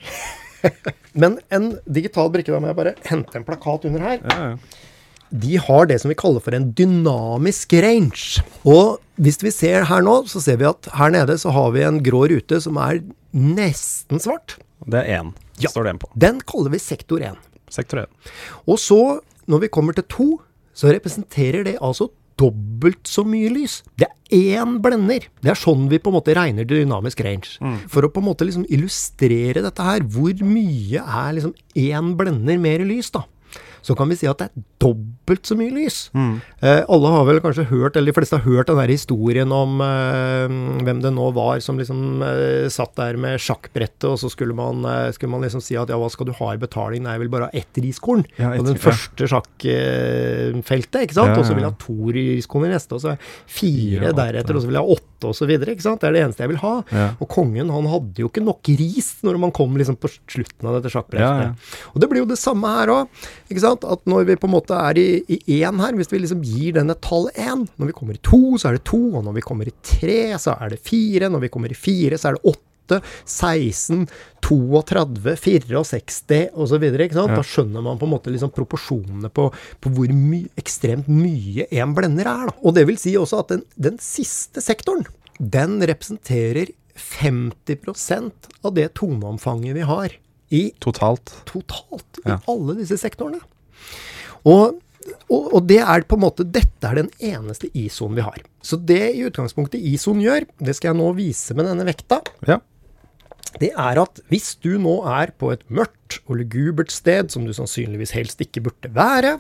Speaker 1: <laughs>
Speaker 2: Men en digital brikke, da må jeg bare hente en plakat under her.
Speaker 1: Ja, ja.
Speaker 2: De har det som vi kaller for en dynamisk range. Og hvis vi ser her nå, så ser vi at her nede så har vi en grå rute som er nesten svart.
Speaker 1: Det er én,
Speaker 2: Ja.
Speaker 1: står det en på.
Speaker 2: Den kaller vi sektor 1.
Speaker 1: Sektor 1.
Speaker 2: Og så, når vi kommer til to, så representerer det altså dobbelt så mye lys. Det er én blender. Det er sånn vi på en måte regner dynamisk range. For å på en måte liksom illustrere dette her, hvor mye er liksom én blender mer lys, da. Så kan vi si at det er dobbelt så mye lys. Eh, alle har vel kanskje hørt, eller de fleste har hørt den der historien om eh, hvem det nå var som liksom eh, satt der med sjakkbrettet, og så skulle man, eh, skulle man liksom si at ja, hva skal du ha i betaling? Nei, jeg vil bare ha ett riskorn.
Speaker 1: Ja,
Speaker 2: og den
Speaker 1: ja.
Speaker 2: første sjakkfeltet, ikke sant?
Speaker 1: Ja, ja,
Speaker 2: Og så vil jeg ha to riskorn i neste, og så fire
Speaker 1: Fire,
Speaker 2: deretter, og så vil jeg ha åtte, og så videre, ikke sant? Det er det eneste jeg vil ha.
Speaker 1: Ja.
Speaker 2: Og kongen, han hadde jo ikke nok ris når man kom liksom på slutten av dette sjakkbrettet.
Speaker 1: Ja, ja.
Speaker 2: Og det blir jo det samme her òg. At når vi på en måte er i i én her, hvis vi liksom gir den et tall én Når vi kommer i to, så er det to. Og når vi kommer i tre, så er det fire. Når vi kommer i fire, så er det åtte. 16, 32, 64 osv.
Speaker 1: Ja.
Speaker 2: Da skjønner man på en måte liksom proporsjonene på, på hvor my ekstremt mye en blender er. Da. Og det vil si også at den, den siste sektoren, den representerer 50% av det toneomfanget vi har i
Speaker 1: Totalt.
Speaker 2: totalt i
Speaker 1: Ja.
Speaker 2: alle disse sektorene. Og, og, og det er på en måte, dette er den eneste ISO-en vi har. Så det i utgangspunktet ISO-en gjør, det skal jeg nå vise med denne vekta,
Speaker 1: Ja.
Speaker 2: det er at hvis du nå er på et mørkt og lugubert sted, som du sannsynligvis helst ikke burde være,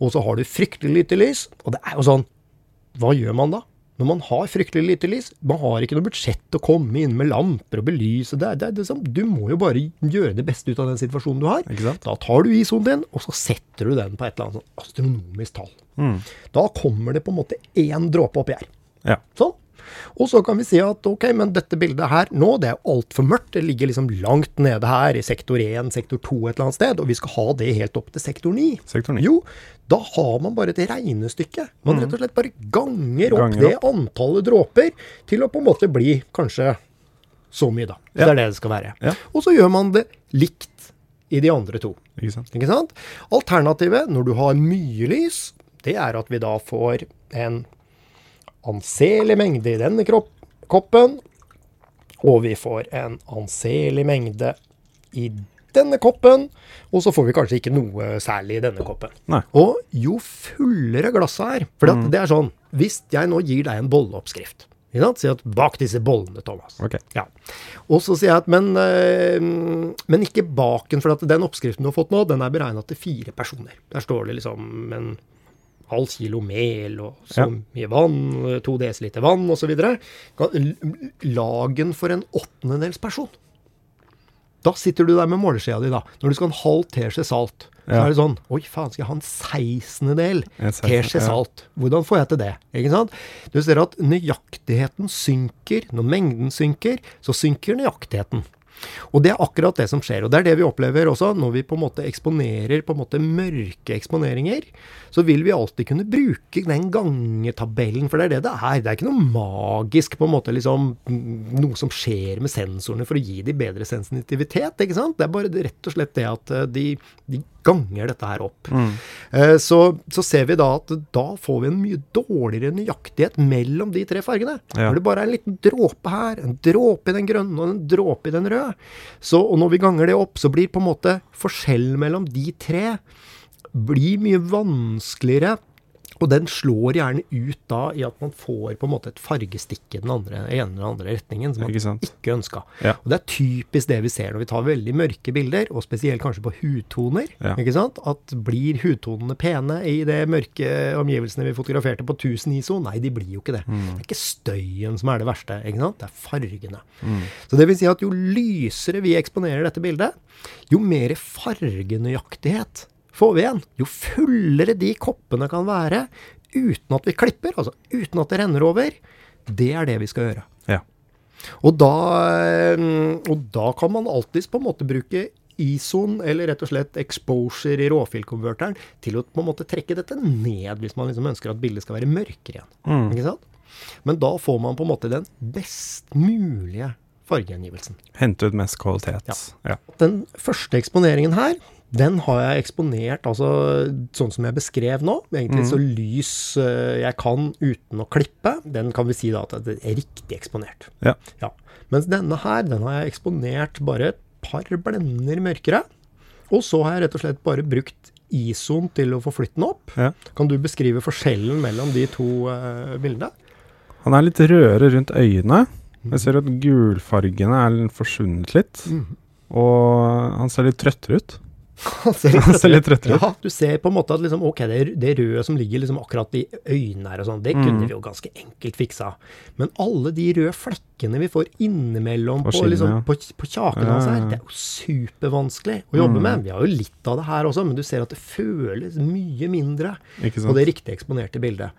Speaker 2: og så har du fryktelig lite lys, og det er jo sånn, hva gjør man da? Når man har fryktelig lite lys, man har ikke noe budsjett å komme inn med lamper og belyse, det, det, det som, du må jo bare gjøre det beste ut av den situasjonen du har.
Speaker 1: Ikke sant?
Speaker 2: Da tar du ISO-en din, og så setter du den på et eller annet sånn astronomisk tall.
Speaker 1: Mm.
Speaker 2: Da kommer det på en måte én dråpe oppi her.
Speaker 1: Ja.
Speaker 2: Sånn. Og så kan vi si at ok, men dette bildet her nå, det er altfor mørkt. Det ligger liksom langt nede her i sektor 1, sektor 2 et eller annet sted, og vi skal ha det helt opp til sektor 9.
Speaker 1: Sektor 9.
Speaker 2: Jo, da har man bare et regnestykke. Man rett og slett bare ganger opp
Speaker 1: Ganger
Speaker 2: det antallet dråper til å på en måte bli kanskje så mye, da.
Speaker 1: Ja.
Speaker 2: Det er det det skal være.
Speaker 1: Ja.
Speaker 2: Og så gjør man det likt i de andre to.
Speaker 1: Ikke sant?
Speaker 2: Ikke sant? Alternativet, når du har mye lys, det er at vi da får en anselig mengde i denne kropp, koppen, og vi får en anselig mengde i denne koppen, og så får vi kanskje ikke noe særlig i denne koppen.
Speaker 1: Nei.
Speaker 2: Og jo fullere glasset er, for mm. det er sånn, hvis jeg nå gir deg en bolleoppskrift? Si at bak disse bollene, Thomas.
Speaker 1: Ok.
Speaker 2: Ja. Og så sier jeg at men, eh, men ikke baken, for den oppskriften du har fått nå, den er beregna til fire personer. Der står det liksom en halv kilo mel og så
Speaker 1: Ja.
Speaker 2: mye vann, to desiliter vann osv. Lagen for en åttendedels person. Da sitter du der med måleskjea di, da. Når du skal ha en halv teskje salt, så
Speaker 1: Ja.
Speaker 2: er det sånn Oi, faen, skal jeg ha en sekstendedel
Speaker 1: En sekstendedel,
Speaker 2: teskje
Speaker 1: ja.
Speaker 2: salt? Hvordan får jeg til det? Ikke sant? Du ser at nøyaktigheten synker. Når mengden synker, så synker nøyaktigheten. Og det er akkurat det som skjer. Og det er det vi opplever også når vi på en måte eksponerer på en måte mørke eksponeringer. Så vil vi alltid kunne bruke den gangetabellen, for det er det det er. Det er ikke noe magisk, på en måte liksom noe som skjer med sensorene for å gi de bedre sensitivitet, ikke sant? Det er bare rett og slett det at eh, de, de ganger dette her opp. Eh, Så, så ser vi da at da får vi en mye dårligere nøyaktighet mellom de tre fargene.
Speaker 1: Ja.
Speaker 2: Når det bare er en liten dråpe her, en dråpe i den grønne og en dråpe i den røde. Så, og når vi ganger det opp, så blir på en måte forskjellen mellom de tre blir mye vanskeligere. Og den slår gjerne ut da i at man får på en måte et fargestikk i den andre, ene eller andre retningen som man
Speaker 1: Ikke
Speaker 2: ikke ønska.
Speaker 1: Ja.
Speaker 2: Og det er typisk det vi ser når vi tar veldig mørke bilder, og spesielt kanskje på hudtoner.
Speaker 1: Ja.
Speaker 2: ikke sant? At blir hudtonene pene i det mørke omgivelsene vi fotograferte på 1000 ISO? Nei, de blir jo ikke det.
Speaker 1: Mm.
Speaker 2: Det er ikke støyen som er det verste, ikke sant? det er fargene. Så det vil si at jo lysere vi eksponerer dette bildet, jo mer fargenøyaktighet får vi igjen. Jo fullere de koppene kan være uten at vi klipper, altså uten at det renner over, det er det vi skal gjøre.
Speaker 1: Ja.
Speaker 2: Og da, eh, og da kan man alltids på en måte bruke ISOen, eller rett og slett exposure i råfilkonverteren, til å på en måte trekke dette ned, hvis man liksom ønsker at bildet skal være mørkere igjen.
Speaker 1: Mm.
Speaker 2: Ikke sant? Men da får man på en måte den best mulige fargeangivelsen.
Speaker 1: Hente ut mest kvalitet. Ja.
Speaker 2: Den første eksponeringen her, den har jeg eksponert altså sånn som jeg beskrev nå. Egentlig så lys eh, jeg kan uten å klippe. Den kan vi si da at det er riktig eksponert.
Speaker 1: Ja.
Speaker 2: Ja. Mens denne her, den har jeg eksponert bare et par blender mørkere. Og så har jeg rett og slett bare brukt ISOen til å få flytten den opp.
Speaker 1: Ja.
Speaker 2: Kan du beskrive forskjellen mellom de to uh, bildene?
Speaker 1: Han er litt rødere rundt øynene. Jeg ser at gulfargene er forsvunnet litt. Og han ser litt trøttere ut. <laughs>
Speaker 2: Han ser
Speaker 1: Han ser litt trøttere ut.
Speaker 2: Ja, du ser på en måte at liksom, ok, det, det røde som ligger liksom akkurat i øynene her og sånn, det
Speaker 1: Mm.
Speaker 2: kunne vi jo ganske enkelt fiksa. Men alle de røde flekkene vi får innimellom
Speaker 1: På skinne,
Speaker 2: liksom,
Speaker 1: ja.
Speaker 2: på, på kjaken
Speaker 1: Ja,
Speaker 2: hans her, det er jo supervanskelig å jobbe
Speaker 1: Mm.
Speaker 2: med. Vi har jo litt av det her også, men du ser at det føles mye mindre på det riktig eksponerte bildet.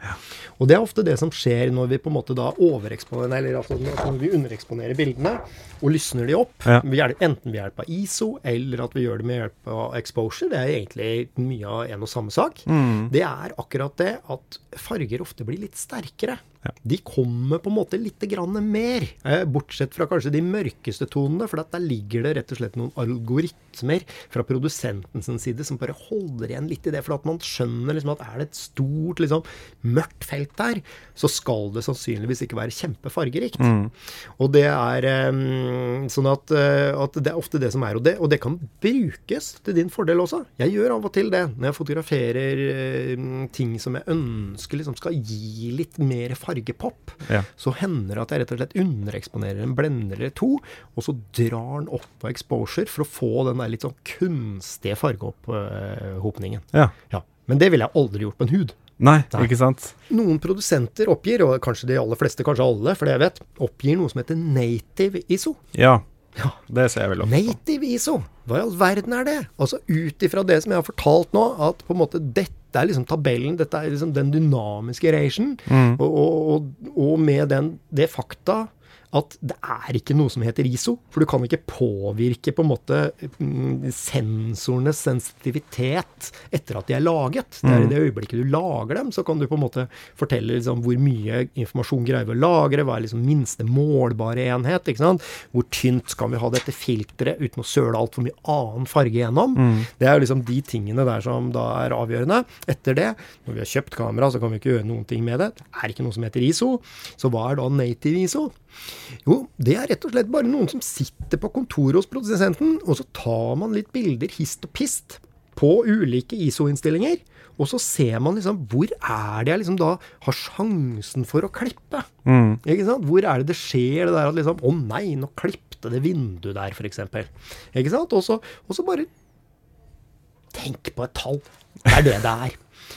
Speaker 2: Og det er ofte det som skjer når vi på en måte da overeksponerer, eller altså når vi undereksponerer bildene og lysner de opp. Enten ved hjelp av ISO, eller at vi gjør det med hjelp av exposure. Det er egentlig mye av en og samme sak.
Speaker 1: Mm.
Speaker 2: Det er akkurat det at farger ofte blir litt sterkere
Speaker 1: Ja.
Speaker 2: De kommer på en måte litt grann mer, eh, bortsett fra kanskje de mørkeste tonene, for at der ligger det rett og slett noen algoritmer fra produsentens side som bare holder igjen litt i det, for at man skjønner liksom at er det et stort, liksom, mørkt felt der, så skal det sannsynligvis ikke være kjempefargerikt. Og det er eh, sånn at, eh, at det er ofte det som er, og det, og det kan brukes til din fordel også. Jeg gjør av og til det når jeg fotograferer ting som jeg ønsker liksom skal gi litt mer fargepop.
Speaker 1: Ja.
Speaker 2: Så hender det at jeg rett og slett undereksponerer en blender eller to, og så drar den opp på exposure for å få den der litt sånn kunstige fargeopphopningen.
Speaker 1: Ja.
Speaker 2: Ja. Men det ville jeg aldri gjort på en hud.
Speaker 1: Nei,
Speaker 2: Nei.
Speaker 1: ikke sant?
Speaker 2: Noen produsenter oppgir, og kanskje de aller fleste, kanskje alle, for det jeg vet, oppgir noe som heter native ISO.
Speaker 1: Ja.
Speaker 2: Ja.
Speaker 1: Det ser jeg vel ofte.
Speaker 2: Native ISO, hva i all verden er det? Altså ut ifra det som jeg har fortalt nå, at på en måte dette er liksom tabellen, dette er liksom den dynamiske ration,
Speaker 1: Mm.
Speaker 2: og, og, og, og med den, det fakta at det er ikke noe som heter ISO, for du kan ikke påvirke på en måte mm, sensorenes sensitivitet etter at de er laget. Det er i det øyeblikket du lager dem, så kan du på en måte fortelle liksom hvor mye informasjon greier vi å lagre, hva er liksom minste målbare enhet, ikke sant? Hvor tynt skal vi ha dette filteret uten å søle altfor mye annen farge gjennom? Det er liksom de tingene der som da er avgjørende. Etter det, når vi har kjøpt kamera, så kan vi ikke gjøre noen ting med det. Det er ikke noe som heter ISO. Så hva er da native ISO? Jo, det er rett og slett bare noen som sitter på kontoret hos produsenten, og så tar man litt bilder hist og pist på ulike ISO-innstillinger. Og så ser man liksom hvor er det jeg liksom da har sjansen for å klippe.
Speaker 1: Mm.
Speaker 2: Ikke sant? Hvor er det det skjer det der at liksom Å nei, nå klippte det vinduet der, f.eks. Ikke sant? Og så bare Tenk på et tall. Det er det det er.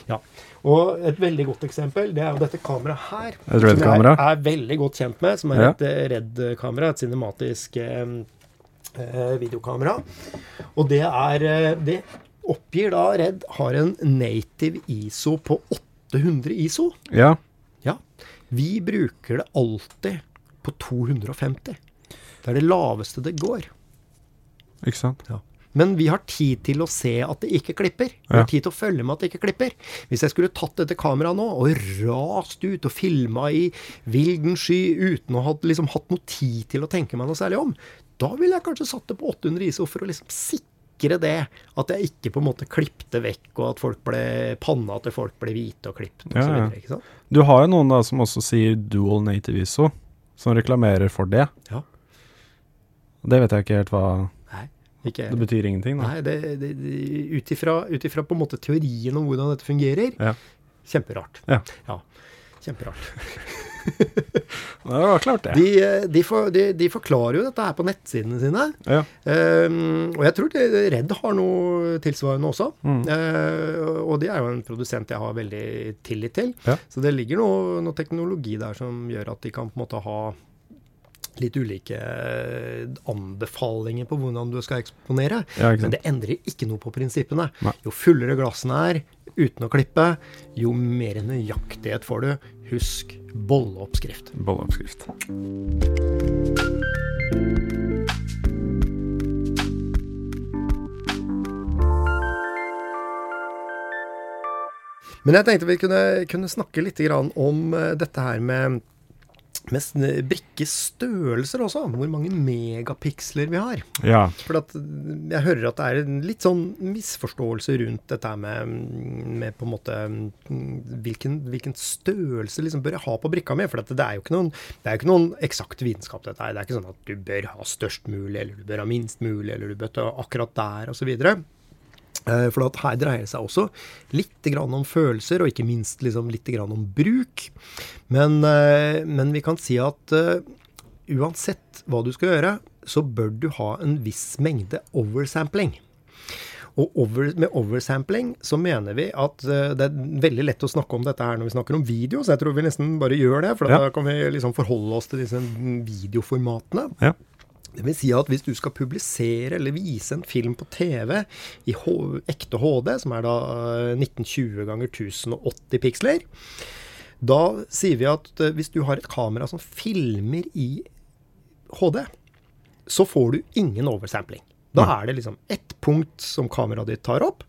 Speaker 2: Ja. Og et veldig godt eksempel, det er jo dette kameraet her.
Speaker 1: Et RED-kamera.
Speaker 2: Som jeg er veldig godt kjent med, som er et ja. RED-kamera. Et cinematisk eh, eh, videokamera. Og det er eh, Det oppgir da RED har en native ISO på 800 ISO.
Speaker 1: Ja.
Speaker 2: Ja. Vi bruker det alltid på 250. Det er det laveste det går.
Speaker 1: Ikke sant?
Speaker 2: Men vi har tid til å se at det ikke klipper. Vi har tid til å følge med at det ikke klipper. Hvis jeg skulle tatt dette kameraet nå og rast ut og filma i vilden sky uten å ha liksom, hatt noe tid til å tenke meg noe særlig om, da ville jeg kanskje satt det på 800 ISO for å liksom sikre det. At jeg ikke på en måte klippte vekk, og at folk ble panna til folk ble hvite og klipt og
Speaker 1: Ja, ja. Du har jo noen da som også sier dual native ISO, som reklamerer for det.
Speaker 2: Ja.
Speaker 1: Det vet jeg ikke helt hva Det betyr ingenting, da.
Speaker 2: Nei, det, det, ut ifra på en måte teorien om hvordan dette fungerer,
Speaker 1: Ja.
Speaker 2: kjemperart.
Speaker 1: Ja.
Speaker 2: Kjemperart. <laughs>
Speaker 1: Det var klart, det.
Speaker 2: De, eh, de, for, de, de forklarer jo dette her på nettsidene sine.
Speaker 1: Ja.
Speaker 2: Um, og jeg tror Redd har noe tilsvarende også.
Speaker 1: Mm.
Speaker 2: Uh, og de er jo en produsent jeg har veldig tillit til.
Speaker 1: Ja.
Speaker 2: Så det ligger noe, noe teknologi der som gjør at de kan på en måte ha litt ulike eh, anbefalinger på hvordan du skal eksponere.
Speaker 1: Ja,
Speaker 2: Men det endrer ikke noe på prinsippene.
Speaker 1: Nei.
Speaker 2: Jo fullere glassene er, uten å klippe, jo mer nøyaktighet får du. Husk bolleoppskrift.
Speaker 1: Bolleoppskrift.
Speaker 2: Men jeg tenkte vi kunne, kunne snakke litt grann om eh, dette her med, med sn- brikkestørrelser også. Hvor mange megapiksler vi har.
Speaker 1: Ja.
Speaker 2: For at jeg hører at det er en litt sånn misforståelse rundt dette med, med på en måte mm, hvilken, hvilken størrelse liksom bør jeg ha på brikka mi. For at det er jo ikke noen, det ikke noen eksakt vitenskap, dette her. Det er ikke sånn at du bør ha størst mulig, eller du bør ha minst mulig, eller du bør ta akkurat der, osv. Eh, For at her dreier det seg også litt grann om følelser, og ikke minst liksom litt grann om bruk. Men, eh, men vi kan si at eh, uansett hva du skal gjøre, så bør du ha en viss mengde oversampling. Og over, med oversampling så mener vi at det er veldig lett å snakke om dette her når vi snakker om video, så jeg tror vi nesten bare gjør det. For
Speaker 1: Ja.
Speaker 2: da kan vi liksom forholde oss til disse videoformatene.
Speaker 1: Ja.
Speaker 2: Det vil si at hvis du skal publisere eller vise en film på TV i ekte HD, som er da eh, 1920 ganger 1080 piksler, da sier vi at eh, hvis du har et kamera som filmer i HD, så får du ingen oversampling. Da er det liksom ett punkt som kameraet ditt tar opp,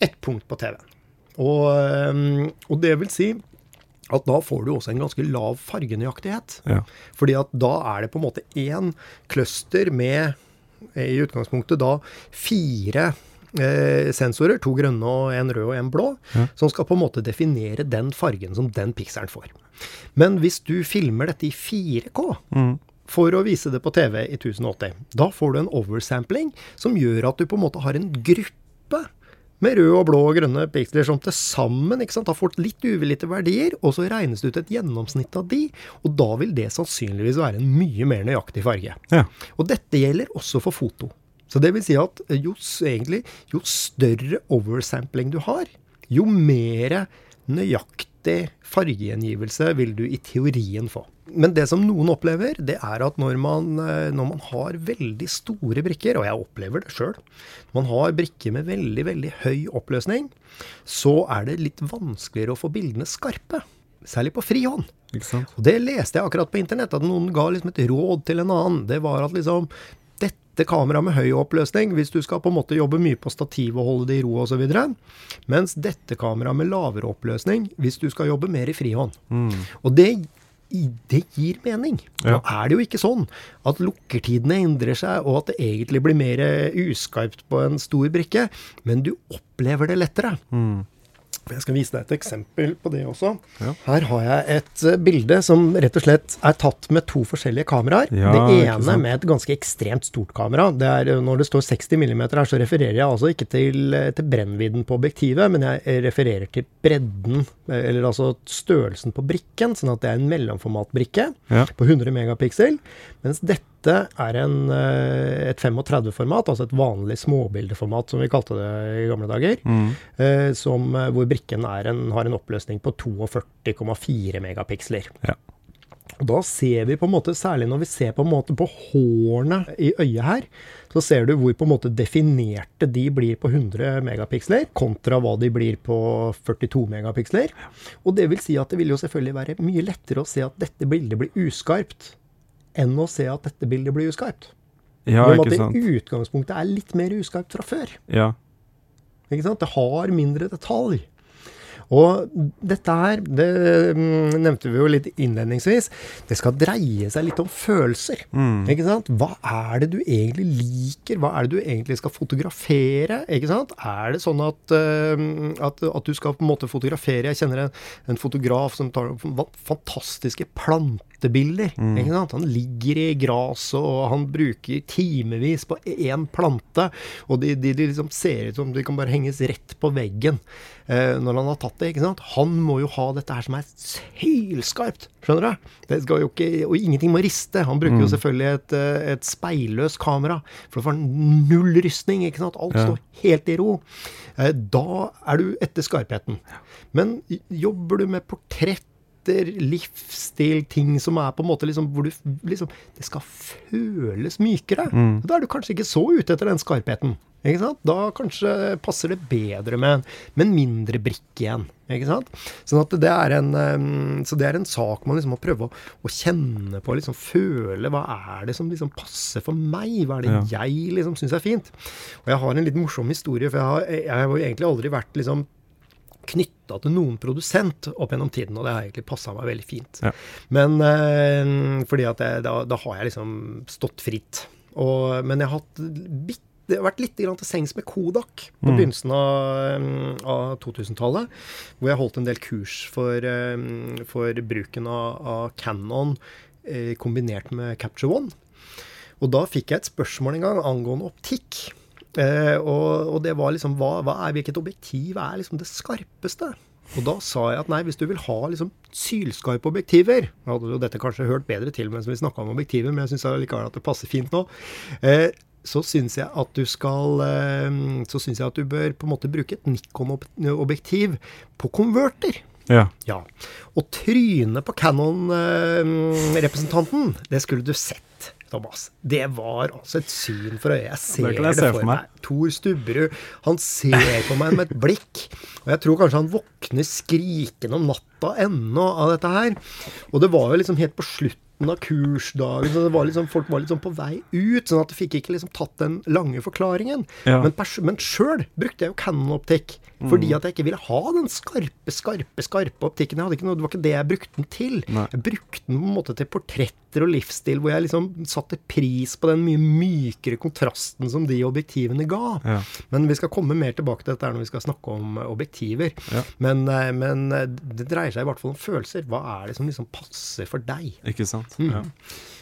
Speaker 2: ett punkt på TV-en. Og, eh, og det vil si at da får du også en ganske lav fargenøyaktighet.
Speaker 1: Ja.
Speaker 2: Fordi at da er det på en måte én cluster med eh, i utgangspunktet da fire eh, sensorer, to grønne og en rød og en blå, som skal på en måte definere den fargen som den pikselen får. Men hvis du filmer dette i 4K for å vise det på TV i 1080, da får du en oversampling som gjør at du på en måte har en gruppe med røde og blå og grønne piksler som til sammen har fått litt uvillige verdier, og så regnes det ut et gjennomsnitt av de, og da vil det sannsynligvis være en mye mer nøyaktig farge.
Speaker 1: Ja.
Speaker 2: Og dette gjelder også for foto. Så det vil si at jo, egentlig, jo større oversampling du har, jo mer nøyaktig fargegjengivelse vil du i teorien få. Men det som noen opplever, det er at når man, eh, når man har veldig store brikker, og jeg opplever det sjøl, når man har brikker med veldig, veldig høy oppløsning, så er det litt vanskeligere å få bildene skarpe. Særlig på frihånd.
Speaker 1: Ikke sant?
Speaker 2: Og det leste jeg akkurat på internett, at noen ga liksom et råd til en annen. Det var at liksom dette kameraet med høy oppløsning, hvis du skal på en måte jobbe mye på stativ og holde det i ro osv., mens dette kameraet med lavere oppløsning, hvis du skal jobbe mer i frihånd. Og det, det gir mening.
Speaker 1: Ja.
Speaker 2: Nå er det jo ikke sånn at lukkertidene endrer seg, og at det egentlig blir mer uskarpt på en stor brikke, men du opplever det lettere. Jeg skal vise deg et eksempel på det også.
Speaker 1: Ja.
Speaker 2: Her har jeg et eh, bilde som rett og slett er tatt med to forskjellige kameraer.
Speaker 1: Ja,
Speaker 2: det ene med et ganske ekstremt stort kamera. Det er, eh, når det står 60 mm her, så refererer jeg altså ikke til, eh, til brennvidden på objektivet, men jeg refererer til bredden, eller altså størrelsen på brikken, sånn at det er en mellomformatbrikke
Speaker 1: Ja.
Speaker 2: på 100 megapiksel, mens dette er en, eh, et 35-format, altså et vanlig småbildeformat, som vi kalte det i gamle dager, eh, som, eh, hvor brikken en, har en oppløsning på 42,4 megapiksler.
Speaker 1: Ja.
Speaker 2: Og Da ser vi på en måte, særlig når vi ser på en måte på hårene i øyet her, så ser du hvor på en måte definerte de blir på 100 megapiksler, kontra hva de blir på 42 megapiksler. Og det vil si at det vil jo selvfølgelig være mye lettere å se at dette bildet blir uskarpt, enn å se at dette bildet blir uskarpt.
Speaker 1: Ja,
Speaker 2: med at det utgangspunktet er litt mer uskarpt fra før.
Speaker 1: Ja.
Speaker 2: Ikke sant? Det har mindre detalj. Og dette her, det mm, nevnte vi jo litt innledningsvis, det skal dreie seg litt om følelser. Ikke sant? Hva er det du egentlig liker? Hva er det du egentlig skal fotografere? Ikke sant? Er det sånn at, eh, at, at du skal på en måte fotografere Jeg kjenner en, en fotograf som tar fantastiske fantastiske plantebilder. Ikke sant? Han ligger i gresset, og han bruker timevis på én plante. Og de, de, de liksom ser ut som de kan bare henges rett på veggen eh, når han har tatt det. Han må jo ha dette her som er sylskarpt. Skjønner du? Det skal jo ikke, og ingenting må riste. Han bruker jo selvfølgelig et, eh, et speilløst kamera. For da får null rystning. ikke sant? Alt
Speaker 1: Ja.
Speaker 2: står helt i ro. Eh, da er du etter skarpheten. Men jobber du med portrett livsstil, ting som er på en måte liksom hvor du liksom Det skal føles mykere. Da er du kanskje ikke så ute etter den skarpheten. Ikke sant? Da kanskje passer det bedre med, med en mindre brikke igjen. Ikke sant? Sånn at det er en, så det er en sak man liksom må prøve å, å kjenne på, liksom føle. Hva er det som liksom passer for meg? Hva er det jeg liksom syns er fint? Og jeg har en litt morsom historie, for jeg har, jeg har egentlig aldri vært liksom knytta til noen produsent opp gjennom tiden, og det har egentlig passa meg veldig fint.
Speaker 1: Ja.
Speaker 2: Men eh, fordi at jeg, da, da har jeg liksom stått fritt. Og, men jeg har hatt bitte det har vært litt grann til sengs med Kodak på begynnelsen av, mm, av 2000-tallet. Hvor jeg holdt en del kurs for, eh, for bruken av, av Canon eh, kombinert med Capture One. Og da fikk jeg et spørsmål en gang angående optikk. Eh, og, og det var liksom hva, hva er, Hvilket objektiv er liksom det skarpeste? Og da sa jeg at nei, hvis du vil ha liksom sylskarpe objektiver Jeg hadde jo dette kanskje hørt bedre til mens vi snakka om objektiver, men jeg syns likevel at det passer fint nå. Eh, så syns jeg at du skal eh, Så syns jeg at du bør på en måte bruke et Nikon-objektiv på konverter.
Speaker 1: Ja.
Speaker 2: Ja. Og trynet på Canon-representanten, det skulle du sett, Thomas. Det var altså et syn for øyet. Jeg ser
Speaker 1: Det jeg se
Speaker 2: for
Speaker 1: for
Speaker 2: meg.
Speaker 1: meg.
Speaker 2: Tor Stubberud, han ser på meg med et blikk. Og jeg tror kanskje han våkner skrikende om natta ennå av dette her. Og det var jo liksom helt på slutten slutten av kursdagen. Så det var liksom, folk var liksom på vei ut, sånn at de fikk ikke liksom tatt den lange forklaringen.
Speaker 1: Ja.
Speaker 2: Men, sjøl brukte jeg jo Canon-optikk. Fordi at jeg ikke ville ha den skarpe, skarpe skarpe optikken. Jeg hadde ikke noe, det var ikke det jeg brukte den til.
Speaker 1: Nei.
Speaker 2: Jeg brukte den på en måte til portretter og livsstil, hvor jeg liksom satte pris på den mye mykere kontrasten som de objektivene ga.
Speaker 1: Ja.
Speaker 2: Men vi skal komme mer tilbake til dette når vi skal snakke om eh, objektiver.
Speaker 1: Ja.
Speaker 2: Men, eh, men eh, det dreier seg i hvert fall om følelser. Hva er det som liksom passer for deg?
Speaker 1: Ikke sant.
Speaker 2: Mm.
Speaker 1: Ja.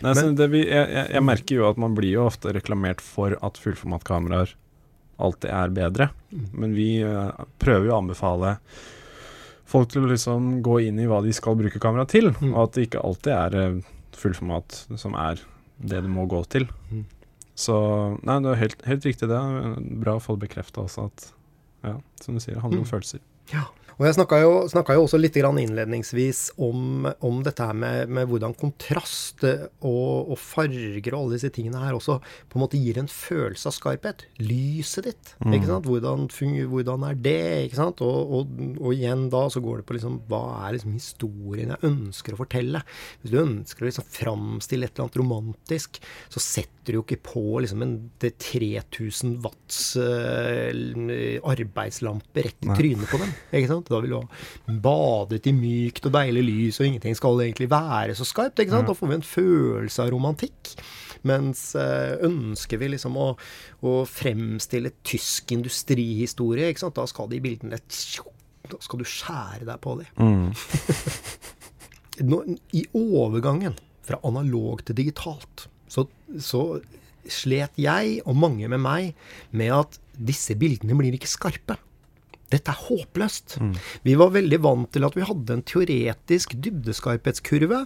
Speaker 1: Nei, Men, det vi, jeg, jeg, merker jo at man blir jo ofte reklamert for at fullformatkameraer alltid er bedre.
Speaker 2: Mm.
Speaker 1: Men vi eh, prøver jo å anbefale folk til å liksom gå inn i hva de skal bruke kamera til,
Speaker 2: Mm.
Speaker 1: og at det ikke alltid er eh, fullformat som er det det må gå til. Så nei, det er helt, helt riktig det. Bra å få det bekrefta også at ja, som du sier, det handler om
Speaker 2: Mm.
Speaker 1: følelser.
Speaker 2: Ja. Og jeg snakka jo, jo også litt grann innledningsvis om, om dette her med, med hvordan kontrast og, og farger og alle disse tingene her også på en måte gir en følelse av skarphet. Lyset ditt,
Speaker 1: Mm.
Speaker 2: ikke sant. Hvordan, fungerer, hvordan er det, ikke sant. Og, og, og igjen da så går det på liksom hva er liksom historien jeg ønsker å fortelle. Hvis du ønsker å liksom framstille et eller annet romantisk, så setter du jo ikke på liksom en det 3000 watts uh, arbeidslampe rett i trynet på dem. Ikke sant? Da vil du ha badet i mykt og deilig lys, og ingenting skal egentlig være så skarpt. ikke sant? Da får vi en følelse av romantikk. Mens eh, ønsker vi liksom å, å fremstille tysk industrihistorie, ikke sant? da skal de bildene Da skal du skjære deg på dem.
Speaker 1: Mm. <laughs>
Speaker 2: Nå, I overgangen fra analog til digitalt, så, så slet jeg, og mange med meg, med at disse bildene blir ikke skarpe. Dette er håpløst. Vi var veldig vant til at vi hadde en teoretisk dybdeskarphetskurve.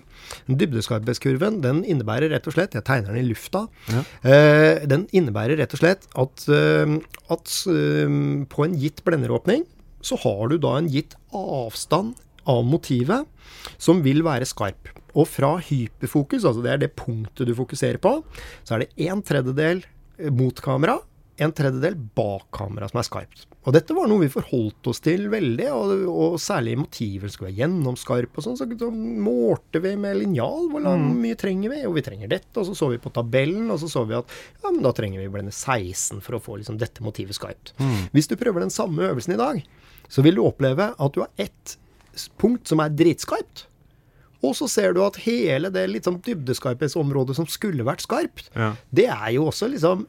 Speaker 2: Dybdeskarphetskurven den innebærer rett og slett Jeg tegner den i lufta.
Speaker 1: Ja.
Speaker 2: Eh, den innebærer rett og slett at, eh, at eh, på en gitt blenderåpning så har du da en gitt avstand av motivet som vil være skarp. Og fra hyperfokus, altså det er det punktet du fokuserer på, så er det en tredjedel mot kamera, en tredjedel bak kamera som er skarpt. Og dette var noe vi forholdt oss til veldig, og, og særlig motiver skulle være gjennomskarpe og sånn, så, så målte vi med linjal hvor lang, mye trenger vi, og vi trenger dette, og så så vi på tabellen, og så så vi at ja, men da trenger vi blende 16 for å få liksom dette motivet skarpt. Hvis du prøver den samme øvelsen i dag, så vil du oppleve at du har ett punkt som er dritskarpt, og så ser du at hele det litt sånn dybdeskarphetsområdet som skulle vært skarpt,
Speaker 1: Ja.
Speaker 2: det er jo også liksom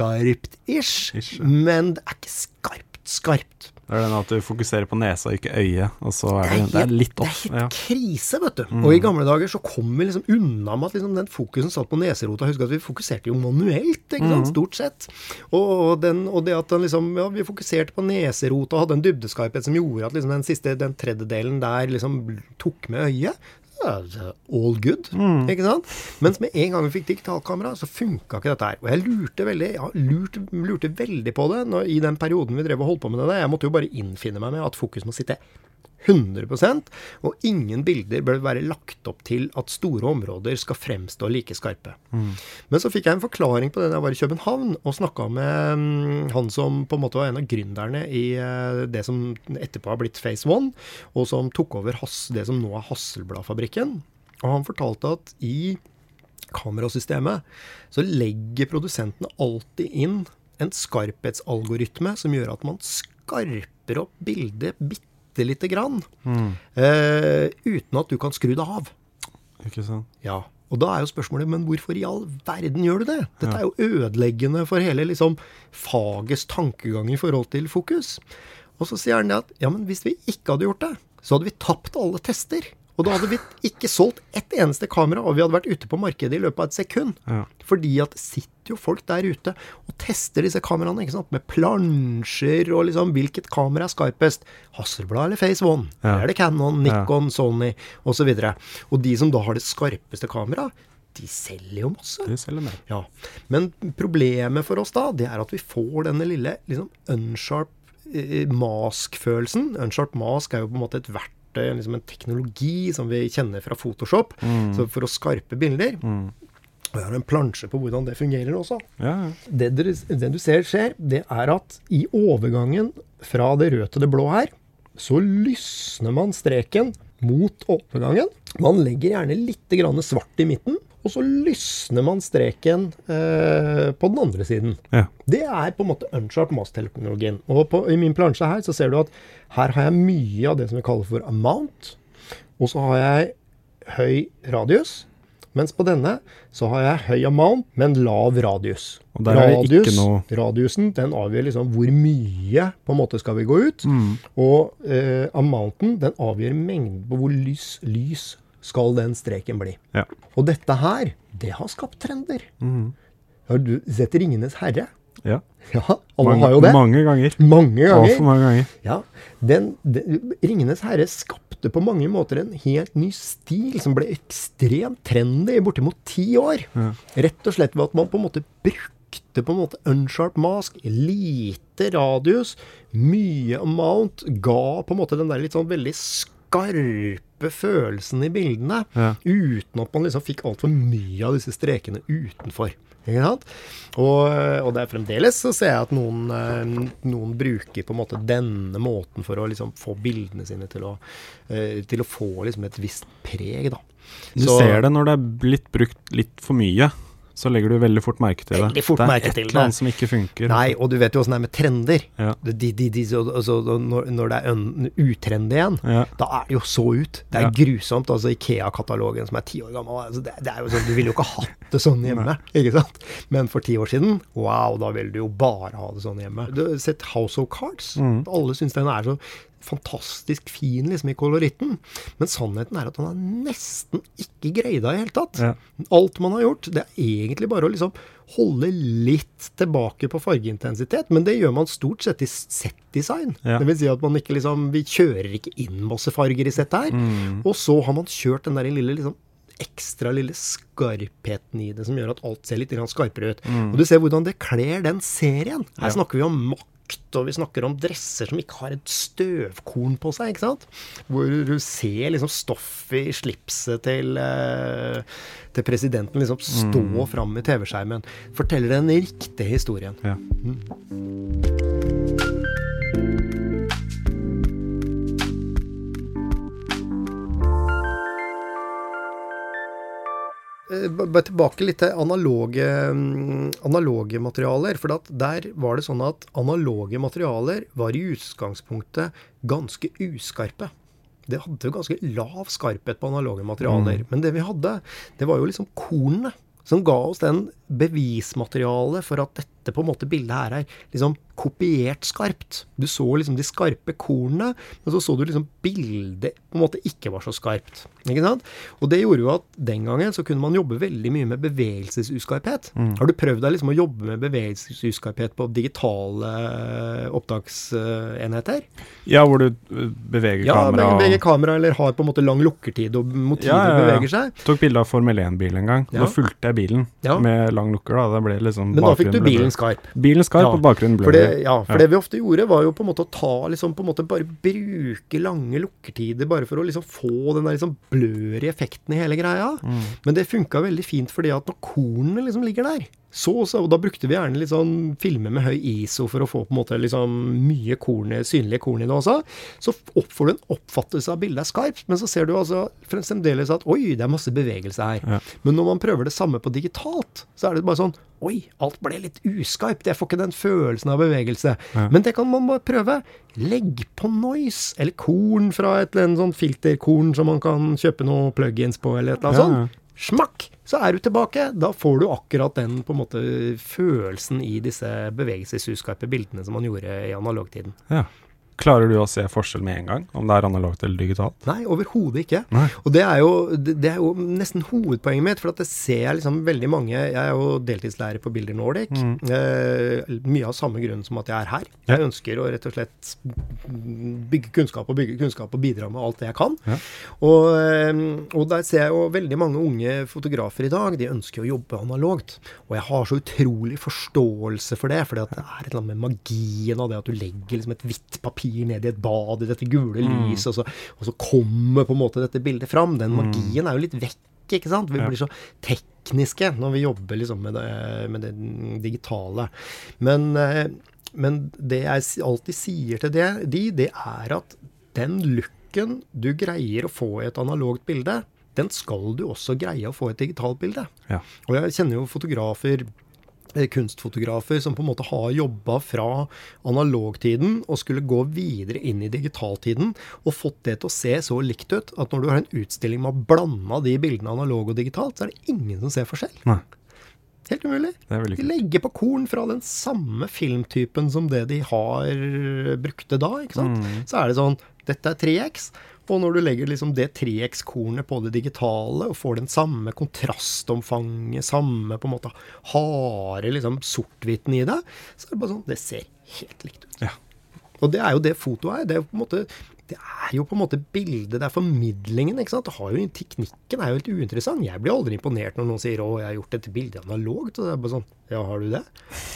Speaker 2: skarpt-ish,
Speaker 1: Ish, ja.
Speaker 2: men det er ikke skarpt skarpt.
Speaker 1: Det er den at du fokuserer på nesa ikke øyet, og så er det,
Speaker 2: helt-
Speaker 1: det er litt
Speaker 2: det er helt krise, vet du. Og i gamle dager så kom vi liksom unna med at liksom den fokusen satt på neserota. Husk at vi fokuserte jo manuelt, ikke sant, stort sett. Og, den, og det at den liksom, ja, vi fokuserte på neserota og hadde en dybdeskarphet som gjorde at liksom den siste, den tredjedelen der liksom tok med øyet. All good, ikke sant? Mens med en gang vi fikk digitalkamera, så funka ikke dette her. Og jeg lurte veldig ja, lurte, lurte veldig på det når, i den perioden vi drev og holdt på med det. der. Jeg måtte jo bare innfinne meg med at fokus må sitte 100 og ingen bilder bør være lagt opp til at store områder skal fremstå like skarpe. Men så fikk jeg en forklaring på det da jeg var i København og snakka med mm, han som på en måte var en av gründerne i eh, det som etterpå har blitt Phase One, og som tok over det som nå er Hasselbladfabrikken. Og han fortalte at i kamerasystemet så legger produsentene alltid inn en skarphetsalgoritme som gjør at man skarper opp bildet bitte lite grann,
Speaker 1: Mm.
Speaker 2: Uh, uten at du kan skru det av.
Speaker 1: Ikke sant?
Speaker 2: Ja, og da er jo spørsmålet, men hvorfor i all verden gjør du det? Dette er jo ødeleggende for hele liksom fagets tankegang i forhold til fokus. Og så sier han det at ja, men hvis vi ikke hadde gjort det, så hadde vi tapt alle tester. Og da hadde vi ikke solgt ett eneste kamera, og vi hadde vært ute på markedet i løpet av et sekund.
Speaker 1: Ja.
Speaker 2: Fordi at det sitter jo folk der ute og tester disse kameraene, ikke sant? med plansjer og liksom hvilket kamera er skarpest. Hasselblad eller Face One?
Speaker 1: Ja.
Speaker 2: Er det Canon,
Speaker 1: Ja.
Speaker 2: Nikon, Sony osv. Og, så og de som da har det skarpeste kameraet, de selger jo masse.
Speaker 1: De selger mer.
Speaker 2: Ja. Men problemet for oss da, det er at vi får denne lille liksom unsharp eh, mask-følelsen. Unsharp mask er jo på en måte et verktøy, liksom en teknologi som vi kjenner fra Photoshop, så for å skarpe bilder.
Speaker 1: Mm.
Speaker 2: Og jeg har en plansje på hvordan det fungerer også.
Speaker 1: Ja, ja.
Speaker 2: Det, dere, det du ser skjer, det er at i overgangen fra det røde til det blå her, så lysner man streken mot overgangen. Man legger gjerne litt grann svart i midten, og så lysner man streken eh, på den andre siden.
Speaker 1: Ja.
Speaker 2: Det er på en måte unsharp mass-teknologien. Og på, i min plansje her så ser du at her har jeg mye av det som vi kaller for amount. Og så har jeg høy radius. Mens på denne så har jeg høy amount, men lav radius. Radius,
Speaker 1: noe-
Speaker 2: Radiusen den avgjør liksom hvor mye på en måte skal vi gå ut.
Speaker 1: Mm.
Speaker 2: Og eh, amounten den avgjør mengden på hvor lys, lys skal den streken bli.
Speaker 1: Ja.
Speaker 2: Og dette her, det har skapt trender.
Speaker 1: Mm.
Speaker 2: Har du sett 'Ringenes herre'?
Speaker 1: ja. <laughs>
Speaker 2: Ja, alle
Speaker 1: Mange,
Speaker 2: har jo det.
Speaker 1: mange ganger.
Speaker 2: Mange ganger.
Speaker 1: Altfor mange ganger.
Speaker 2: Ja, den, den, 'Ringenes herre' skapte på mange måter en helt ny stil som ble ekstremt trendy i bortimot ti år.
Speaker 1: Ja.
Speaker 2: Rett og slett ved at man på en måte brukte på en måte unsharp mask, lite radius, mye amount, ga på en måte den der litt sånn veldig skarpe følelsen i bildene,
Speaker 1: Ja.
Speaker 2: uten at man liksom fikk altfor mye av disse strekene utenfor. Ikke sant? Og, og det er fremdeles så ser jeg at noen, eh, noen bruker på en måte denne måten for å liksom få bildene sine til å, eh, til å få liksom et visst preg, da.
Speaker 1: Du
Speaker 2: Så-
Speaker 1: ser det når det er blitt brukt litt for mye. Så legger du veldig fort merke til det.
Speaker 2: Veldig fort
Speaker 1: det er et eller annet som ikke funker.
Speaker 2: Nei, og du vet jo åssen det er med trender.
Speaker 1: Ja.
Speaker 2: De, de, de, så- altså, når, når det er en utrend igjen,
Speaker 1: Ja.
Speaker 2: da er det jo så ut. Det er
Speaker 1: Ja.
Speaker 2: grusomt. Altså Ikea-katalogen som er ti år gammel, altså, det, det er jo sånn, du ville jo ikke hatt det sånn hjemme. ikke sant? Men for ti år siden, wow, da ville du jo bare ha det sånn hjemme. Du har sett House of Cards.
Speaker 1: Mm.
Speaker 2: Alle syns den er så fantastisk fin liksom i koloritten. Men sannheten er at han er nesten ikke greida i det hele tatt.
Speaker 1: Ja.
Speaker 2: Alt man har gjort, det er egentlig bare å liksom holde litt tilbake på fargeintensitet, men det gjør man stort sett i settdesign.
Speaker 1: Ja.
Speaker 2: Det vil si at man ikke liksom Vi kjører ikke inn masse farger i settet her.
Speaker 1: Mm.
Speaker 2: Og så har man kjørt den der lille liksom ekstra lille skarpheten i det, som gjør at alt ser litt skarpere ut. Og du ser hvordan det kler den serien. Her
Speaker 1: Mm. Ja.
Speaker 2: snakker vi om makt, og vi snakker om dresser som ikke har et støvkorn på seg, ikke sant? Hvor du ser liksom stoffet i slipset til, eh, til presidenten liksom stå
Speaker 1: Mm.
Speaker 2: fram i TV-skjermen. Forteller den riktige historien.
Speaker 1: Ja.
Speaker 2: Eh, Bare tilbake litt til analoge, mm, analoge materialer. For at der var det sånn at analoge materialer var i utgangspunktet ganske uskarpe. Det hadde jo ganske lav skarphet på analoge materialer. Men det vi hadde, det var jo liksom kornene. Som ga oss den bevismaterialet for at dette på en måte bildet her er liksom kopiert skarpt. Du så liksom de skarpe kornene, men så så du liksom bildet på en måte ikke var så skarpt. Ikke sant? Og det gjorde jo at den gangen så kunne man jobbe veldig mye med bevegelsesuskarphet. Har du prøvd deg liksom å jobbe med bevegelsesuskarphet på digitale eh, opptaksenheter?
Speaker 1: ja, hvor du beveger beveger
Speaker 2: Ja,
Speaker 1: kamera
Speaker 2: beveger kamera eller har på en måte lang lukkertid og motivet
Speaker 1: Ja, ja, ja.
Speaker 2: beveger seg.
Speaker 1: Tok bilde av Formel 1-bil en gang.
Speaker 2: Ja.
Speaker 1: Da fulgte jeg bilen
Speaker 2: Ja.
Speaker 1: med lang lukker. da Det ble liksom
Speaker 2: Men da fikk du bilen skarp.
Speaker 1: Bilen skarp,
Speaker 2: Ja,
Speaker 1: og bakgrunnen ble
Speaker 2: For det, ja, for
Speaker 1: Ja.
Speaker 2: det vi ofte gjorde, var jo på en måte å ta liksom på en måte bare bruke lange lukkertider bare for å liksom få den der liksom blør i effekten i hele greia.
Speaker 1: Mm.
Speaker 2: Men det funka veldig fint fordi at når kornene liksom ligger der, så, så, og da brukte vi gjerne litt sånn filmer med høy ISO for å få på en måte liksom mye korn, synlige korn i det også. Så får du en oppfattelse av bildet er skarpt, men så ser du altså fremdeles at oi, det er masse bevegelse her.
Speaker 1: Ja.
Speaker 2: Men når man prøver det samme på digitalt, så er det bare sånn Oi, alt ble litt uskarpt. Jeg får ikke den følelsen av bevegelse.
Speaker 1: Ja.
Speaker 2: Men det kan man bare prøve. Legg på noise, eller korn fra et eller annet sånn filterkorn som man kan kjøpe noe plugins på, eller et eller annet
Speaker 1: Ja,
Speaker 2: sånt. Smakk! Så er du tilbake. Da får du akkurat den på en måte følelsen i disse bevegelsesuskarpe bildene som man gjorde i analogtiden.
Speaker 1: Ja. Klarer du å se forskjell med en gang, om det er analogt eller digitalt?
Speaker 2: Nei, overhodet ikke.
Speaker 1: Nei.
Speaker 2: Og det er, jo, det er jo nesten hovedpoenget mitt, for at det ser jeg liksom veldig mange Jeg er jo deltidslærer på Bilder Nordic.
Speaker 1: Mm.
Speaker 2: Eh, mye av samme grunn som at jeg er her.
Speaker 1: Ja.
Speaker 2: Jeg ønsker å rett og slett bygge kunnskap og bygge kunnskap og bidra med alt det jeg kan.
Speaker 1: Ja.
Speaker 2: Og, eh, og der ser jeg jo veldig mange unge fotografer i dag, de ønsker å jobbe analogt. Og jeg har så utrolig forståelse for det, for det er et eller annet med magien av det at du legger liksom et hvitt papir ned i et bad i dette gule
Speaker 1: Mm.
Speaker 2: lyset, og, så, og så kommer på en måte dette bildet fram. Den magien er jo litt vekk, ikke sant? Vi blir så tekniske når vi jobber liksom med det, med det digitale. Men, eh, men det jeg alltid sier til det, de, det er at den looken du greier å få i et analogt bilde, den skal du også greie å få i et digitalt bilde.
Speaker 1: Ja.
Speaker 2: Og jeg kjenner jo fotografer kunstfotografer som på en måte har jobba fra analogtiden og skulle gå videre inn i digitaltiden, og fått det til å se så likt ut at når du har en utstilling med å blande de bildene analog og digitalt, så er det ingen som ser forskjell.
Speaker 1: Nei,
Speaker 2: Helt umulig. De legger på korn fra den samme filmtypen som det de har brukte da. ikke sant?
Speaker 1: Mm.
Speaker 2: Så er det sånn Dette er 3X. Og når du legger liksom det 3X-kornet på det digitale, og får den samme kontrastomfanget, samme på en måte harde liksom sort-hvitten i det, så er det bare sånn Det ser helt likt ut.
Speaker 1: Ja.
Speaker 2: Og det er jo det fotoet er. Det er på en måte det er jo på en måte bildet, det er formidlingen. ikke sant? Jo, teknikken er jo helt uinteressant. Jeg blir aldri imponert når noen sier 'Å, jeg har gjort dette bildet analogt'. Og det er bare sånn Ja, har du det?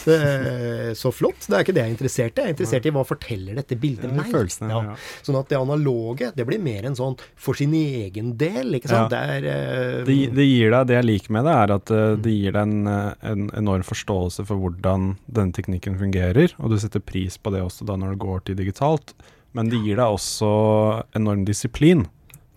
Speaker 2: det så flott. Det er ikke det jeg er interessert i. Jeg er interessert i hva forteller dette bildet meg.
Speaker 1: følelsene, ja.
Speaker 2: Sånn at det analoge, det blir mer en sånn for sin egen del, ikke sant.
Speaker 1: Ja.
Speaker 2: Det er uh,
Speaker 1: Det, det gir deg, det jeg liker med det, er at uh, det gir deg en, eh, en enorm forståelse for hvordan denne teknikken fungerer, og du setter pris på det også da når det går til digitalt. Men det gir deg også enorm disiplin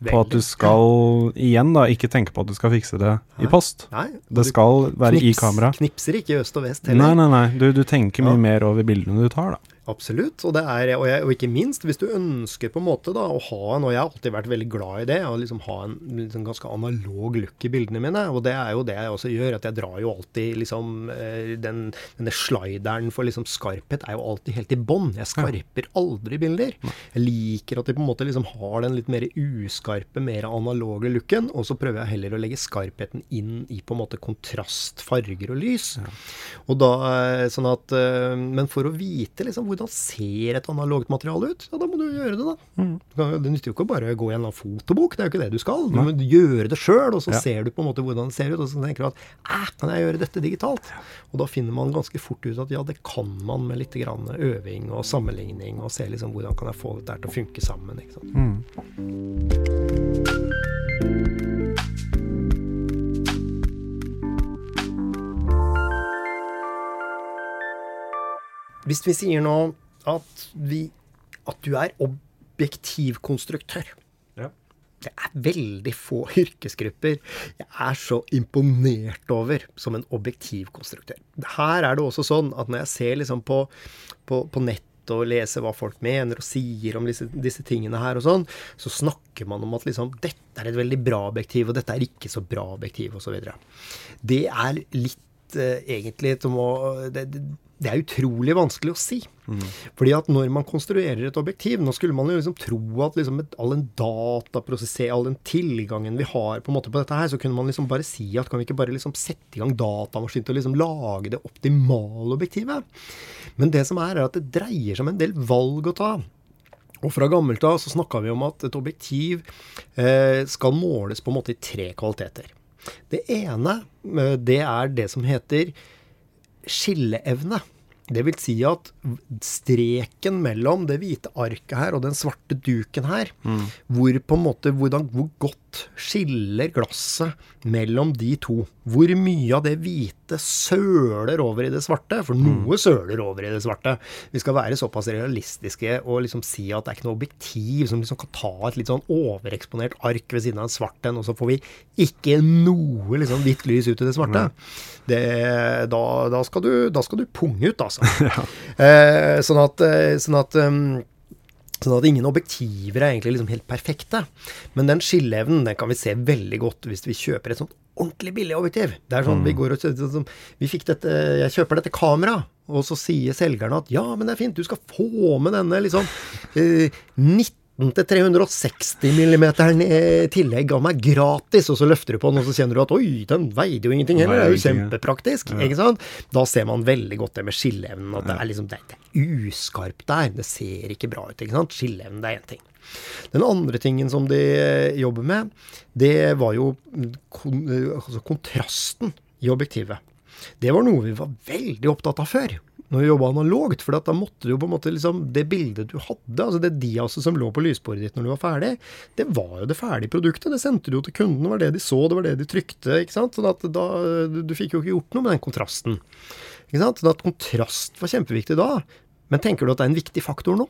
Speaker 1: på at du skal, igjen da, ikke tenke på at du skal fikse det i post.
Speaker 2: Nei,
Speaker 1: Det skal være i kamera.
Speaker 2: Knipser ikke øst og vest
Speaker 1: Nei,
Speaker 2: heller.
Speaker 1: nei, nei. Du, du tenker mye
Speaker 2: Ja.
Speaker 1: mer over bildene du tar, da.
Speaker 2: Absolutt. Og, det er, og, jeg, og ikke minst, hvis du ønsker på en måte da, å ha en Og jeg har alltid vært veldig glad i det, å liksom ha en liksom ganske analog look i bildene mine. Og det er jo det jeg også gjør, at jeg drar jo alltid liksom eh, den, Denne slideren for liksom skarphet er jo alltid helt i bånn. Jeg skarper aldri bilder. Jeg liker at de på en måte liksom har den litt mer uskarpe, mer analoge looken. Og så prøver jeg heller å legge skarpheten inn i på en måte kontrast, farger og lys. Og da, eh, sånn at, eh, men for å vite liksom, hvordan ser et analogt materiale ut, ja, da må du gjøre det, da.
Speaker 1: Mm.
Speaker 2: Det nytter jo ikke å bare gå i en fotobok, det er jo ikke det du skal. Du må gjøre det sjøl, og så
Speaker 1: Ja.
Speaker 2: ser du på en måte hvordan det ser ut, og så tenker du at kan jeg gjøre dette digitalt? Og da finner man ganske fort ut at ja, det kan man med litt grann øving og sammenligning, og se liksom hvordan kan jeg få dette til å funke sammen. ikke sant?
Speaker 1: Mm.
Speaker 2: Hvis vi sier nå at, vi, at du er objektivkonstruktør
Speaker 1: Ja.
Speaker 2: Det er veldig få yrkesgrupper jeg er så imponert over som en objektivkonstruktør. Her er det også sånn at når jeg ser liksom på, på, på nett og leser hva folk mener og sier om disse, disse tingene her og sånn, så snakker man om at liksom dette er et veldig bra objektiv, og dette er ikke så bra objektiv, osv. Det er litt eh, egentlig som å det, det, er utrolig vanskelig å si. Fordi at når man konstruerer et objektiv Nå skulle man jo liksom tro at liksom et, all den dataprosesser, all den tilgangen vi har på på dette her, så kunne man liksom bare si at kan vi ikke bare liksom sette i gang datamaskin til å liksom lage det optimale objektivet? Men det som er, er at det dreier seg om en del valg å ta. Og fra gammelt av så snakka vi om at et objektiv eh, skal måles på en måte i tre kvaliteter. Det ene, eh, det er det som heter skilleevne. Det vil si at streken mellom det hvite arket her og den svarte duken her, hvor på en måte, hvordan, hvor godt skiller glasset mellom de to. Hvor mye av det hvite søler over i det svarte, for noe søler over i det svarte. Vi skal være såpass realistiske og liksom si at det er ikke noe objektiv som liksom kan ta et litt sånn overeksponert ark ved siden av en svart en, og så får vi ikke noe liksom hvitt lys ut i det svarte. Det, da, da, skal du, da skal du punge ut, altså. <laughs> eh, sånn at, eh, sånn at um, Sånn at ingen objektiver er egentlig liksom helt perfekte. Men den skilleevnen den kan vi se veldig godt hvis vi kjøper et sånt ordentlig billig objektiv. Det er sånn vi går og sånn Vi fikk dette Jeg kjøper dette kameraet, og så sier selgerne at ja, men det er fint, du skal få med denne liksom eh, 19 til 360 millimeteren i tillegg av meg gratis, og så løfter du på den, og så kjenner du at oi, den veide jo ingenting heller, det er jo
Speaker 1: kjempepraktisk. ja.
Speaker 2: Ikke sant? Da ser man veldig godt det med skilleevnen, at det er liksom det, det er uskarpt der. Det ser ikke bra ut, ikke sant. Skilleevnen, det er én ting. Den andre tingen som de eh, jobber med, det var jo kon, eh, altså kontrasten i objektivet. Det var noe vi var veldig opptatt av før, når vi jobba analogt. For da måtte du jo på en måte liksom Det bildet du hadde, altså det diaset som lå på lysbordet ditt når du var ferdig, det var jo det ferdige produktet. Det sendte du jo til kunden, det var det de så, det var det de trykte. ikke sant? Sånn at da, du, du fikk jo ikke gjort noe med den kontrasten. Ikke sant? Sånn at kontrast var kjempeviktig da. Men tenker du at det er en viktig faktor nå?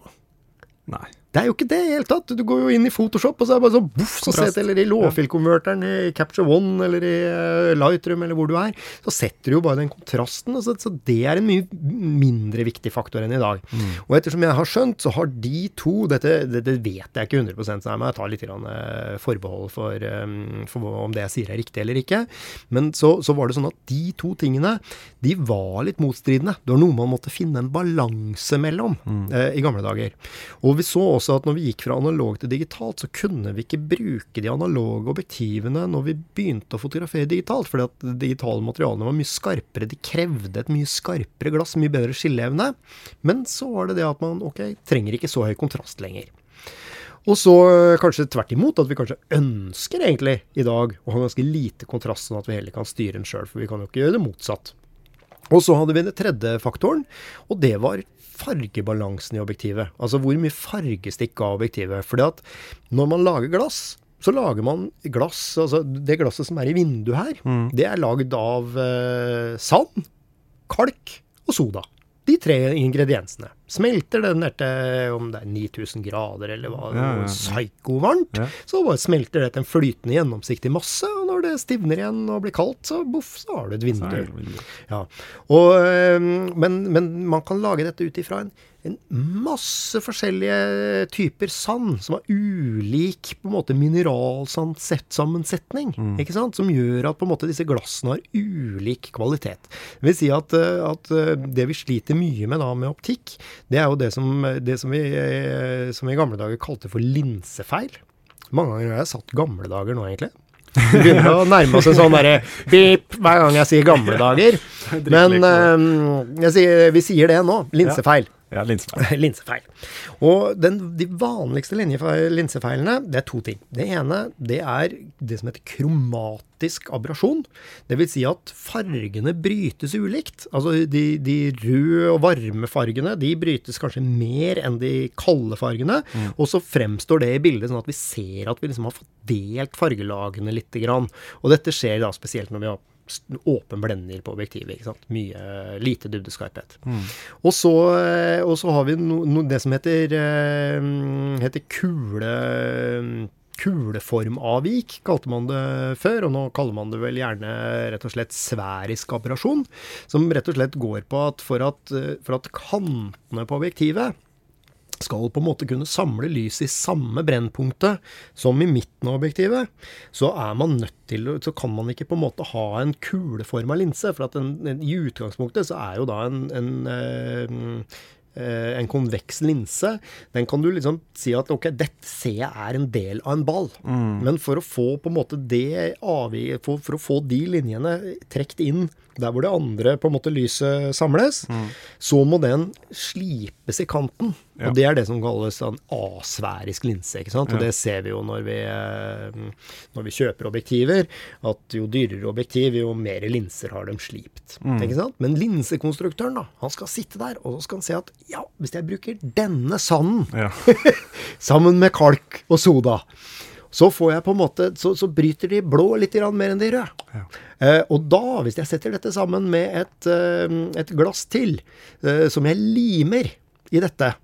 Speaker 1: Nei.
Speaker 2: Det er jo ikke det i det hele tatt. Du går jo inn i Photoshop, og så er det bare sånn boff, så setter, eller i lågfil-konverteren i Capture One eller i eh, Lightroom eller hvor du er, så setter du jo bare den kontrasten. og Så, så det er en mye mindre viktig faktor enn i dag. Og ettersom jeg har skjønt, så har de to Dette, dette vet jeg ikke 100 så jeg må ta litt eh, forbehold for, eh, for om det jeg sier er riktig eller ikke. Men så, så var det sånn at de to tingene de var litt motstridende. Det var noe man måtte finne en balanse mellom eh, i gamle dager. Og vi så også at når vi gikk fra analog til digitalt, så kunne vi ikke bruke de analoge objektivene når vi begynte å fotografere digitalt, fordi at de digitale materialene var mye skarpere. De krevde et mye skarpere glass, mye bedre skilleevne. Men så var det det at man ok, trenger ikke så høy kontrast lenger. Og så øh, kanskje tvert imot, at vi kanskje ønsker egentlig i dag å ha ganske lite kontrast, sånn at vi heller kan styre den sjøl, for vi kan jo ikke gjøre det motsatt. Og så hadde vi den tredje faktoren, og det var fargebalansen i objektivet. Altså hvor mye fargestikk av objektivet. Fordi at når man lager glass, så lager man glass Altså det glasset som er i vinduet her, det er lagd av eh, sand, kalk og soda. De tre ingrediensene. Smelter ned til om det er 9000 grader eller hva,
Speaker 1: Ja, ja, ja.
Speaker 2: psyko-varmt,
Speaker 1: Ja.
Speaker 2: så bare smelter det til en flytende, gjennomsiktig masse. Og når det stivner igjen og blir kaldt, så boff, så har du et vindu. Ja. Og, men, men man kan lage dette ut ifra en, en masse forskjellige typer sand som har ulik på en måte mineralsandsammensetning, ikke sant? som gjør at på en måte disse glassene har ulik kvalitet. Det vil si at, øh, at øh, det vi sliter mye med da med optikk, det er jo det som, det som, vi, øh, som vi i gamle dager kalte for linsefeil. Mange ganger har jeg satt gamle dager nå, egentlig. Vi begynner å nærme oss en sånn derre pip hver gang jeg sier gamle dager. <laughs> Men um, jeg sier, vi sier det nå. Linsefeil.
Speaker 1: Ja, linsefeil. <laughs>
Speaker 2: linsefeil. Og den, de vanligste linsefeilene, det er to ting. Det ene, det er det som heter kromatisk abrasjon. Det vil si at fargene brytes ulikt. Altså de, de røde og varme fargene, de brytes kanskje mer enn de kalde fargene. Og så fremstår det i bildet sånn at vi ser at vi liksom har fått delt fargelagene lite grann. Og dette skjer da spesielt når vi har åpen blender på objektivet. ikke sant? Mye lite dybdeskarphet. Og, så, eh, og så har vi no, no, det som heter, eh, heter kule Kuleformavvik, kalte man det før, og nå kaller man det vel gjerne rett og slett sfærisk aberrasjon. Som rett og slett går på at for at, eh, for at kantene på objektivet skal på en måte kunne samle lys i samme brennpunktet som i midten av objektivet, så er man nødt til Så kan man ikke på en måte ha en kuleforma linse. For at en, en, i utgangspunktet så er jo da en, en eh, eh, en konveks linse, den kan du liksom si at ok, dette ser jeg er en del av en ball. Men for å få på en måte det avvik, for, for å få de linjene trukket inn der hvor det andre på en måte lyset samles, så må den slipes i kanten.
Speaker 1: Ja.
Speaker 2: Og det er det som kalles en asfærisk linse. ikke sant? Og
Speaker 1: Ja.
Speaker 2: det ser vi jo når vi, eh, når vi kjøper objektiver, at jo dyrere objektiv, jo mer linser har de slipt. ikke sant? Men linsekonstruktøren, da, han skal sitte der, og så skal han se at ja, hvis jeg bruker denne sanden
Speaker 1: Ja. <laughs>
Speaker 2: sammen med kalk og soda, så får jeg på en måte, så, så bryter de blå litt mer enn de røde.
Speaker 1: Ja.
Speaker 2: Eh, og da, hvis jeg setter dette sammen med et, eh, et glass til, eh, som jeg limer i dette,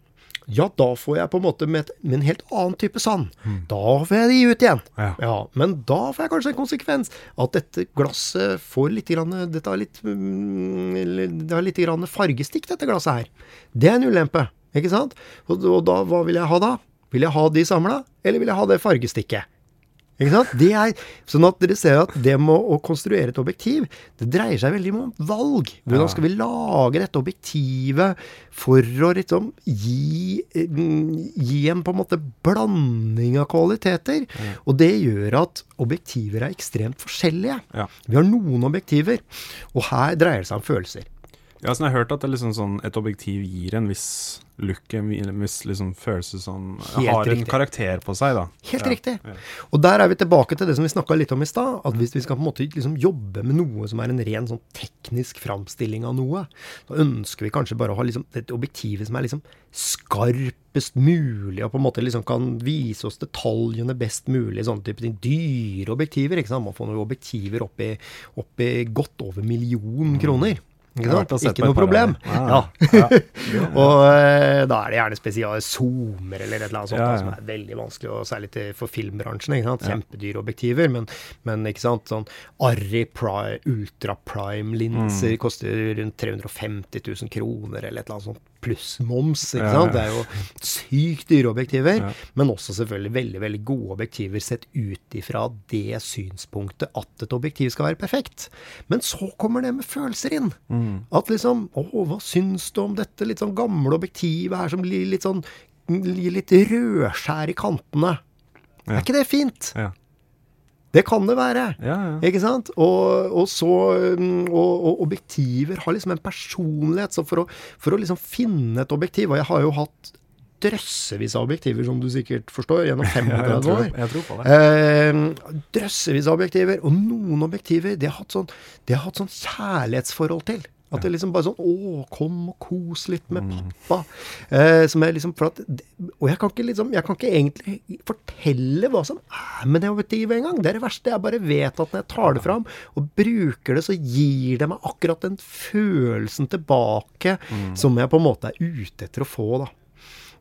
Speaker 2: ja, da får jeg på en måte med, et, med en helt annen type sand. Da får jeg de ut igjen.
Speaker 1: Ja.
Speaker 2: men da får jeg kanskje en konsekvens at dette glasset får litt grann, dette har litt, mm, det har litt grann fargestikk, dette glasset her. Det er en ulempe, ikke sant? Og, og da, hva vil jeg ha da? Vil jeg ha de samla, eller vil jeg ha det fargestikket? Ikke sant? Det er, sånn at dere ser at det med å konstruere et objektiv, det dreier seg veldig om valg. Hvordan skal vi lage dette objektivet for å liksom gi, mm, gi en på en måte blanding av kvaliteter? Og det gjør at objektiver er ekstremt forskjellige. Vi har noen objektiver, og her dreier det seg om følelser.
Speaker 1: Ja, sånn jeg har hørt at det liksom sånn, et objektiv gir en viss look, en viss liksom følelse
Speaker 2: Helt
Speaker 1: har en karakter på seg, da.
Speaker 2: Helt
Speaker 1: Ja,
Speaker 2: riktig.
Speaker 1: ja.
Speaker 2: Og der er vi tilbake til det som vi snakka litt om i stad. At hvis vi skal på en måte liksom jobbe med noe som er en ren sånn teknisk framstilling av noe, så ønsker vi kanskje bare å ha liksom et objektiv som er liksom skarpest mulig, og på en måte liksom kan vise oss detaljene best mulig. Sånne type ting. Dyre objektiver. ikke sant? Man får noen objektiver opp i, opp i godt over million kroner. Ikke sant? Ikke noe problem.
Speaker 1: Ja.
Speaker 2: Ja. <laughs> <laughs> og uh, da er det gjerne spesiale zoomer eller et eller annet sånt
Speaker 1: Ja, ja.
Speaker 2: som er veldig vanskelig, og særlig til, for filmbransjen. ikke sant? Kjempedyre objektiver, men, men ikke sant? sånn Arri Pri, Ultra Prime-linser
Speaker 1: Mm.
Speaker 2: koster rundt 350 000 kroner eller et eller annet sånt, pluss moms. ikke sant?
Speaker 1: ja.
Speaker 2: Det er jo sykt dyre objektiver, men også selvfølgelig veldig veldig gode objektiver sett ut ifra det synspunktet at et objektiv skal være perfekt. Men så kommer det med følelser inn.
Speaker 1: Mm.
Speaker 2: At liksom Å, hva syns du om dette litt sånn gamle objektivet her som blir litt sånn litt rødskjær i kantene? Er ikke det fint?
Speaker 1: Ja.
Speaker 2: Det kan det være.
Speaker 1: Ja, ja.
Speaker 2: Ikke sant? Og, og så mm, og, og objektiver har liksom en personlighet. Så for å, for å liksom finne et objektiv Og jeg har jo hatt drøssevis av objektiver, som du sikkert forstår, gjennom <laughs>
Speaker 1: Ja, jeg,
Speaker 2: 35
Speaker 1: tror,
Speaker 2: år.
Speaker 1: jeg tror på det.
Speaker 2: Eh, drøssevis av objektiver. Og noen objektiver det har hatt sånn, har hatt sånn kjærlighetsforhold til. At det liksom bare sånn Å, kom og kos litt med pappa. Eh, som er liksom for at, Og jeg kan ikke liksom Jeg kan ikke egentlig fortelle hva som er med det objektivet engang. Det er det verste. Jeg bare vet at når jeg tar det fram og bruker det, så gir det meg akkurat den følelsen tilbake som jeg på en måte er ute etter å få, da.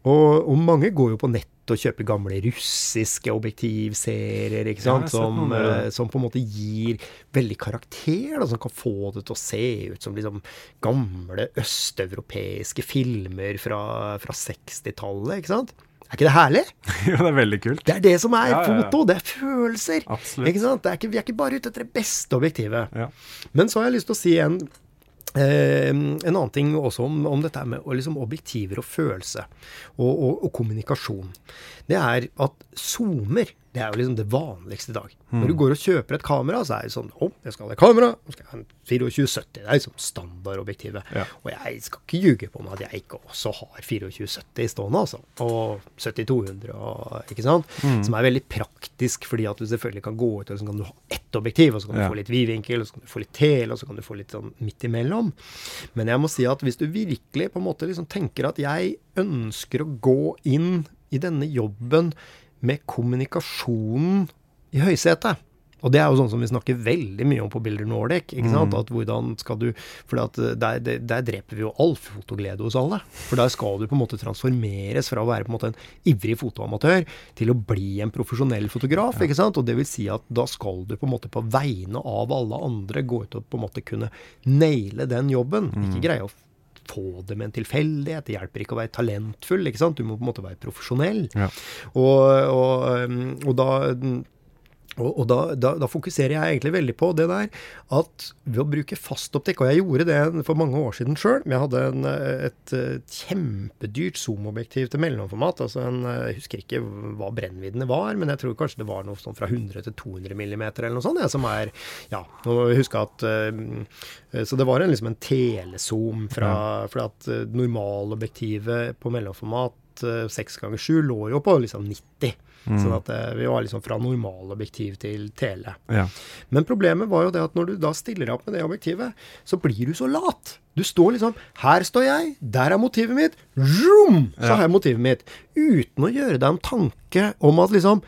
Speaker 2: Og, og mange går jo på nett og kjøpe gamle russiske objektivserier, ikke sant, som, uh, som på en måte gir veldig karakter, da, som kan få det til å se ut som liksom gamle østeuropeiske filmer fra, fra 60-tallet, ikke sant? Er ikke det herlig? <laughs>
Speaker 1: Jo, det er veldig kult.
Speaker 2: Det er det som er
Speaker 1: Ja, ja, ja.
Speaker 2: foto, det er følelser.
Speaker 1: Absolutt.
Speaker 2: Ikke sant? Det er ikke, vi er ikke bare ute etter det beste objektivet.
Speaker 1: Ja.
Speaker 2: Men så har jeg lyst til å si en, eh, en annen ting også om, om dette med liksom objektiver og følelse, og, og, og kommunikasjon. Det er at zoomer det er jo liksom det vanligste i dag. Når du går og kjøper et kamera, så er det sånn Å, jeg skal ha et kamera. Nå skal jeg ha en 2470. Det er liksom standardobjektivet.
Speaker 1: Ja.
Speaker 2: Og jeg skal ikke ljuge på meg at jeg ikke også har 2470 stående, altså. Og 7200 og Ikke sant? Som er veldig praktisk, fordi at du selvfølgelig kan gå ut og så kan du ha ett objektiv, og så kan du
Speaker 1: Ja.
Speaker 2: få litt vidvinkel, og så kan du få litt tel, og så kan du få litt sånn midt imellom. Men jeg må si at hvis du virkelig på en måte liksom tenker at jeg ønsker å gå inn i denne jobben med kommunikasjonen i høysetet. Og det er jo sånn som vi snakker veldig mye om på Bilder Nordic. ikke sant? At hvordan skal du, For eh, der, der, der dreper vi jo all fotoglede hos alle. For der skal du på en måte transformeres fra å være på en måte en ivrig fotoamatør til å bli en profesjonell fotograf. ikke sant? Og det vil si at da skal du på en måte på vegne av alle andre gå ut og på en måte kunne naile den jobben. Ikke greie å få det med en tilfeldighet. Det hjelper ikke å være talentfull. ikke sant? Du må på en måte være profesjonell.
Speaker 1: Ja.
Speaker 2: Og, og, um, og da og, og da, da, da fokuserer jeg egentlig veldig på det der at ved å bruke fastoptikk Og jeg gjorde det for mange år siden sjøl. Jeg hadde en, et, et kjempedyrt zoomobjektiv til mellomformat. altså en, Jeg husker ikke hva brennviddene var, men jeg tror kanskje det var noe sånn fra 100 til 200 millimeter eller noe sånt. Jeg, som er Ja, nå må vi huske at eh, Så det var en, liksom en telezoom fra For at eh, normalobjektivet på mellomformat eh, 6 ganger 7 lå jo på liksom 90. Sånn at eh, vi var liksom fra normalobjektiv til tele.
Speaker 1: Ja.
Speaker 2: Men problemet var jo det at når du da stiller opp med det objektivet, så blir du så lat. Du står liksom Her står jeg, der er motivet mitt. Zoom! Så har jeg motivet mitt. Uten å gjøre deg en tanke om at liksom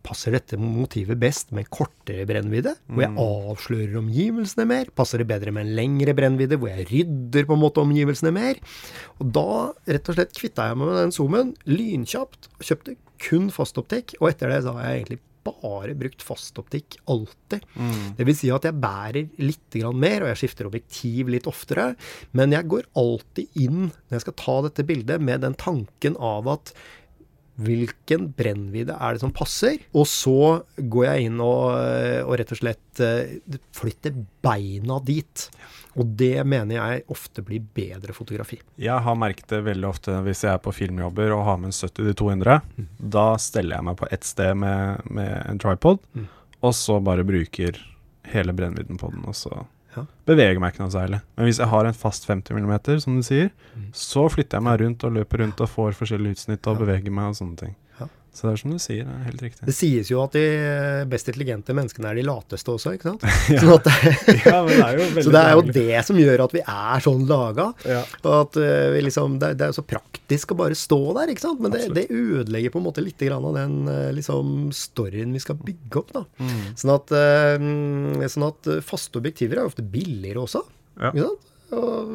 Speaker 2: Passer dette motivet best med en kortere brennvidde, hvor jeg avslører omgivelsene mer? Passer det bedre med en lengre brennvidde, hvor jeg rydder på en måte omgivelsene mer? Og da rett og slett kvitta jeg meg med den zoomen lynkjapt, og kjøpte kun fastoptikk. Og etter det så har jeg egentlig bare brukt fastoptikk alltid. Det vil si at jeg bærer litt mer, og jeg skifter objektiv litt oftere. Men jeg går alltid inn når jeg skal ta dette bildet, med den tanken av at hvilken brennvidde er det som passer? Og så går jeg inn og, og rett og slett eh, flytter beina dit. Og det mener jeg ofte blir bedre fotografi.
Speaker 1: Jeg har merket det veldig ofte hvis jeg er på filmjobber og har med en 70-200. Da steller jeg meg på ett sted med, med en tripod,
Speaker 2: Mm.
Speaker 1: og så bare bruker hele brennvidden på den. Og så
Speaker 2: Ja.
Speaker 1: beveger meg ikke noe særlig. Men hvis jeg har en fast 50 mm, som du sier,
Speaker 2: Mm.
Speaker 1: så flytter jeg meg rundt og løper rundt og får forskjellige utsnitt og
Speaker 2: Ja.
Speaker 1: beveger meg og sånne ting.
Speaker 2: Ja.
Speaker 1: Så det er som du sier, det er helt riktig.
Speaker 2: Det sies jo at de best intelligente menneskene er de lateste også, ikke sant? <laughs> Sånn at,
Speaker 1: ja, men det er jo <laughs>
Speaker 2: så det er jo det som gjør at vi er sånn laga.
Speaker 1: Ja.
Speaker 2: Og at eh, vi liksom, det, det er jo så praktisk å bare stå der, ikke sant? Men det, det ødelegger på en måte litt grann av den eh, liksom storyen vi skal bygge opp. da.
Speaker 1: Mm.
Speaker 2: Sånn at, eh, sånn at eh, faste objektiver er jo ofte billigere også.
Speaker 1: Ja.
Speaker 2: Og,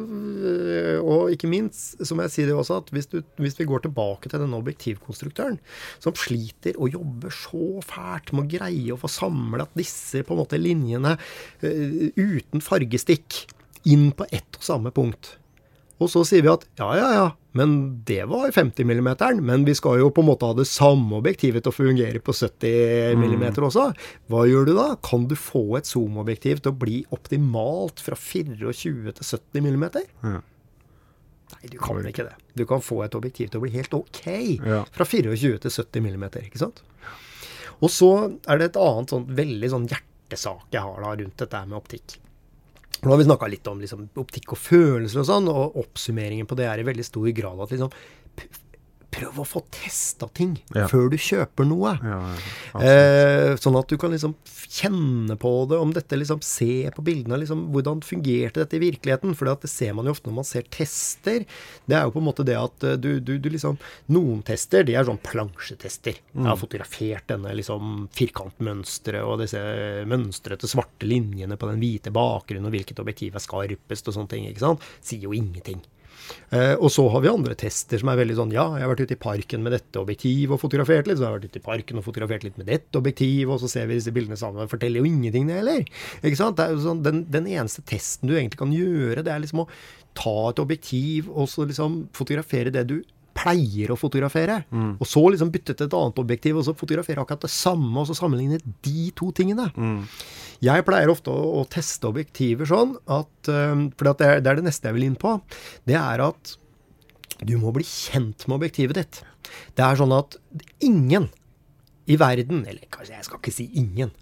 Speaker 2: og ikke minst, så må jeg si det også, at hvis, du, hvis vi går tilbake til denne objektivkonstruktøren, som sliter og jobber så fælt med å greie å få samla disse på en måte linjene eh, uten fargestikk inn på ett og samme punkt. Og så sier vi at ja, ja, ja, men det var 50 mm, men vi skal jo på en måte ha det samme objektivet til å fungere på 70 mm også. Hva gjør du da? Kan du få et zoomobjektiv til å bli optimalt fra 24 til 70 mm?
Speaker 1: Ja.
Speaker 2: Nei, du kan ikke det. Du kan få et objektiv til å bli helt ok
Speaker 1: Ja.
Speaker 2: fra 24 til 70 mm, ikke sant? Og så er det et annet sånn veldig sånn hjertesak jeg har da rundt dette med optikk. Nå har vi snakka litt om liksom, optikk og følelser og sånn, og oppsummeringen på det er i veldig stor grad at liksom Prøv å få testa ting
Speaker 1: Ja.
Speaker 2: før du kjøper noe.
Speaker 1: Ja, ja.
Speaker 2: Eh, sånn at du kan liksom kjenne på det, om dette liksom Se på bildene, liksom, hvordan fungerte dette i virkeligheten? For det ser man jo ofte når man ser tester. Det er jo på en måte det at eh, du, du, du liksom Noen tester, de er sånn plansjetester. Jeg har fotografert denne liksom firkantmønsteret og disse mønstrete svarte linjene på den hvite bakgrunnen, og hvilket objektiv er skarpest og sånne ting. ikke sant? Sier jo ingenting. Eh, og så har vi andre tester som er veldig sånn Ja, jeg har vært ute i parken med dette objektivet og fotografert litt. Så har jeg vært ute i parken og fotografert litt med dette objektivet, og så ser vi disse bildene sammen. Det forteller jo ingenting, det heller. Ikke sant? Sånn, den, den eneste testen du egentlig kan gjøre, det er liksom å ta et objektiv og så liksom fotografere det du pleier å fotografere. Og så liksom bytte til et annet objektiv, og så fotografere akkurat det samme, og så sammenligne de to tingene. Jeg pleier ofte å, å teste objektiver sånn at um, For det er, det er det neste jeg vil inn på. Det er at du må bli kjent med objektivet ditt. Det er sånn at ingen i verden, eller kanskje jeg skal ikke si ingen,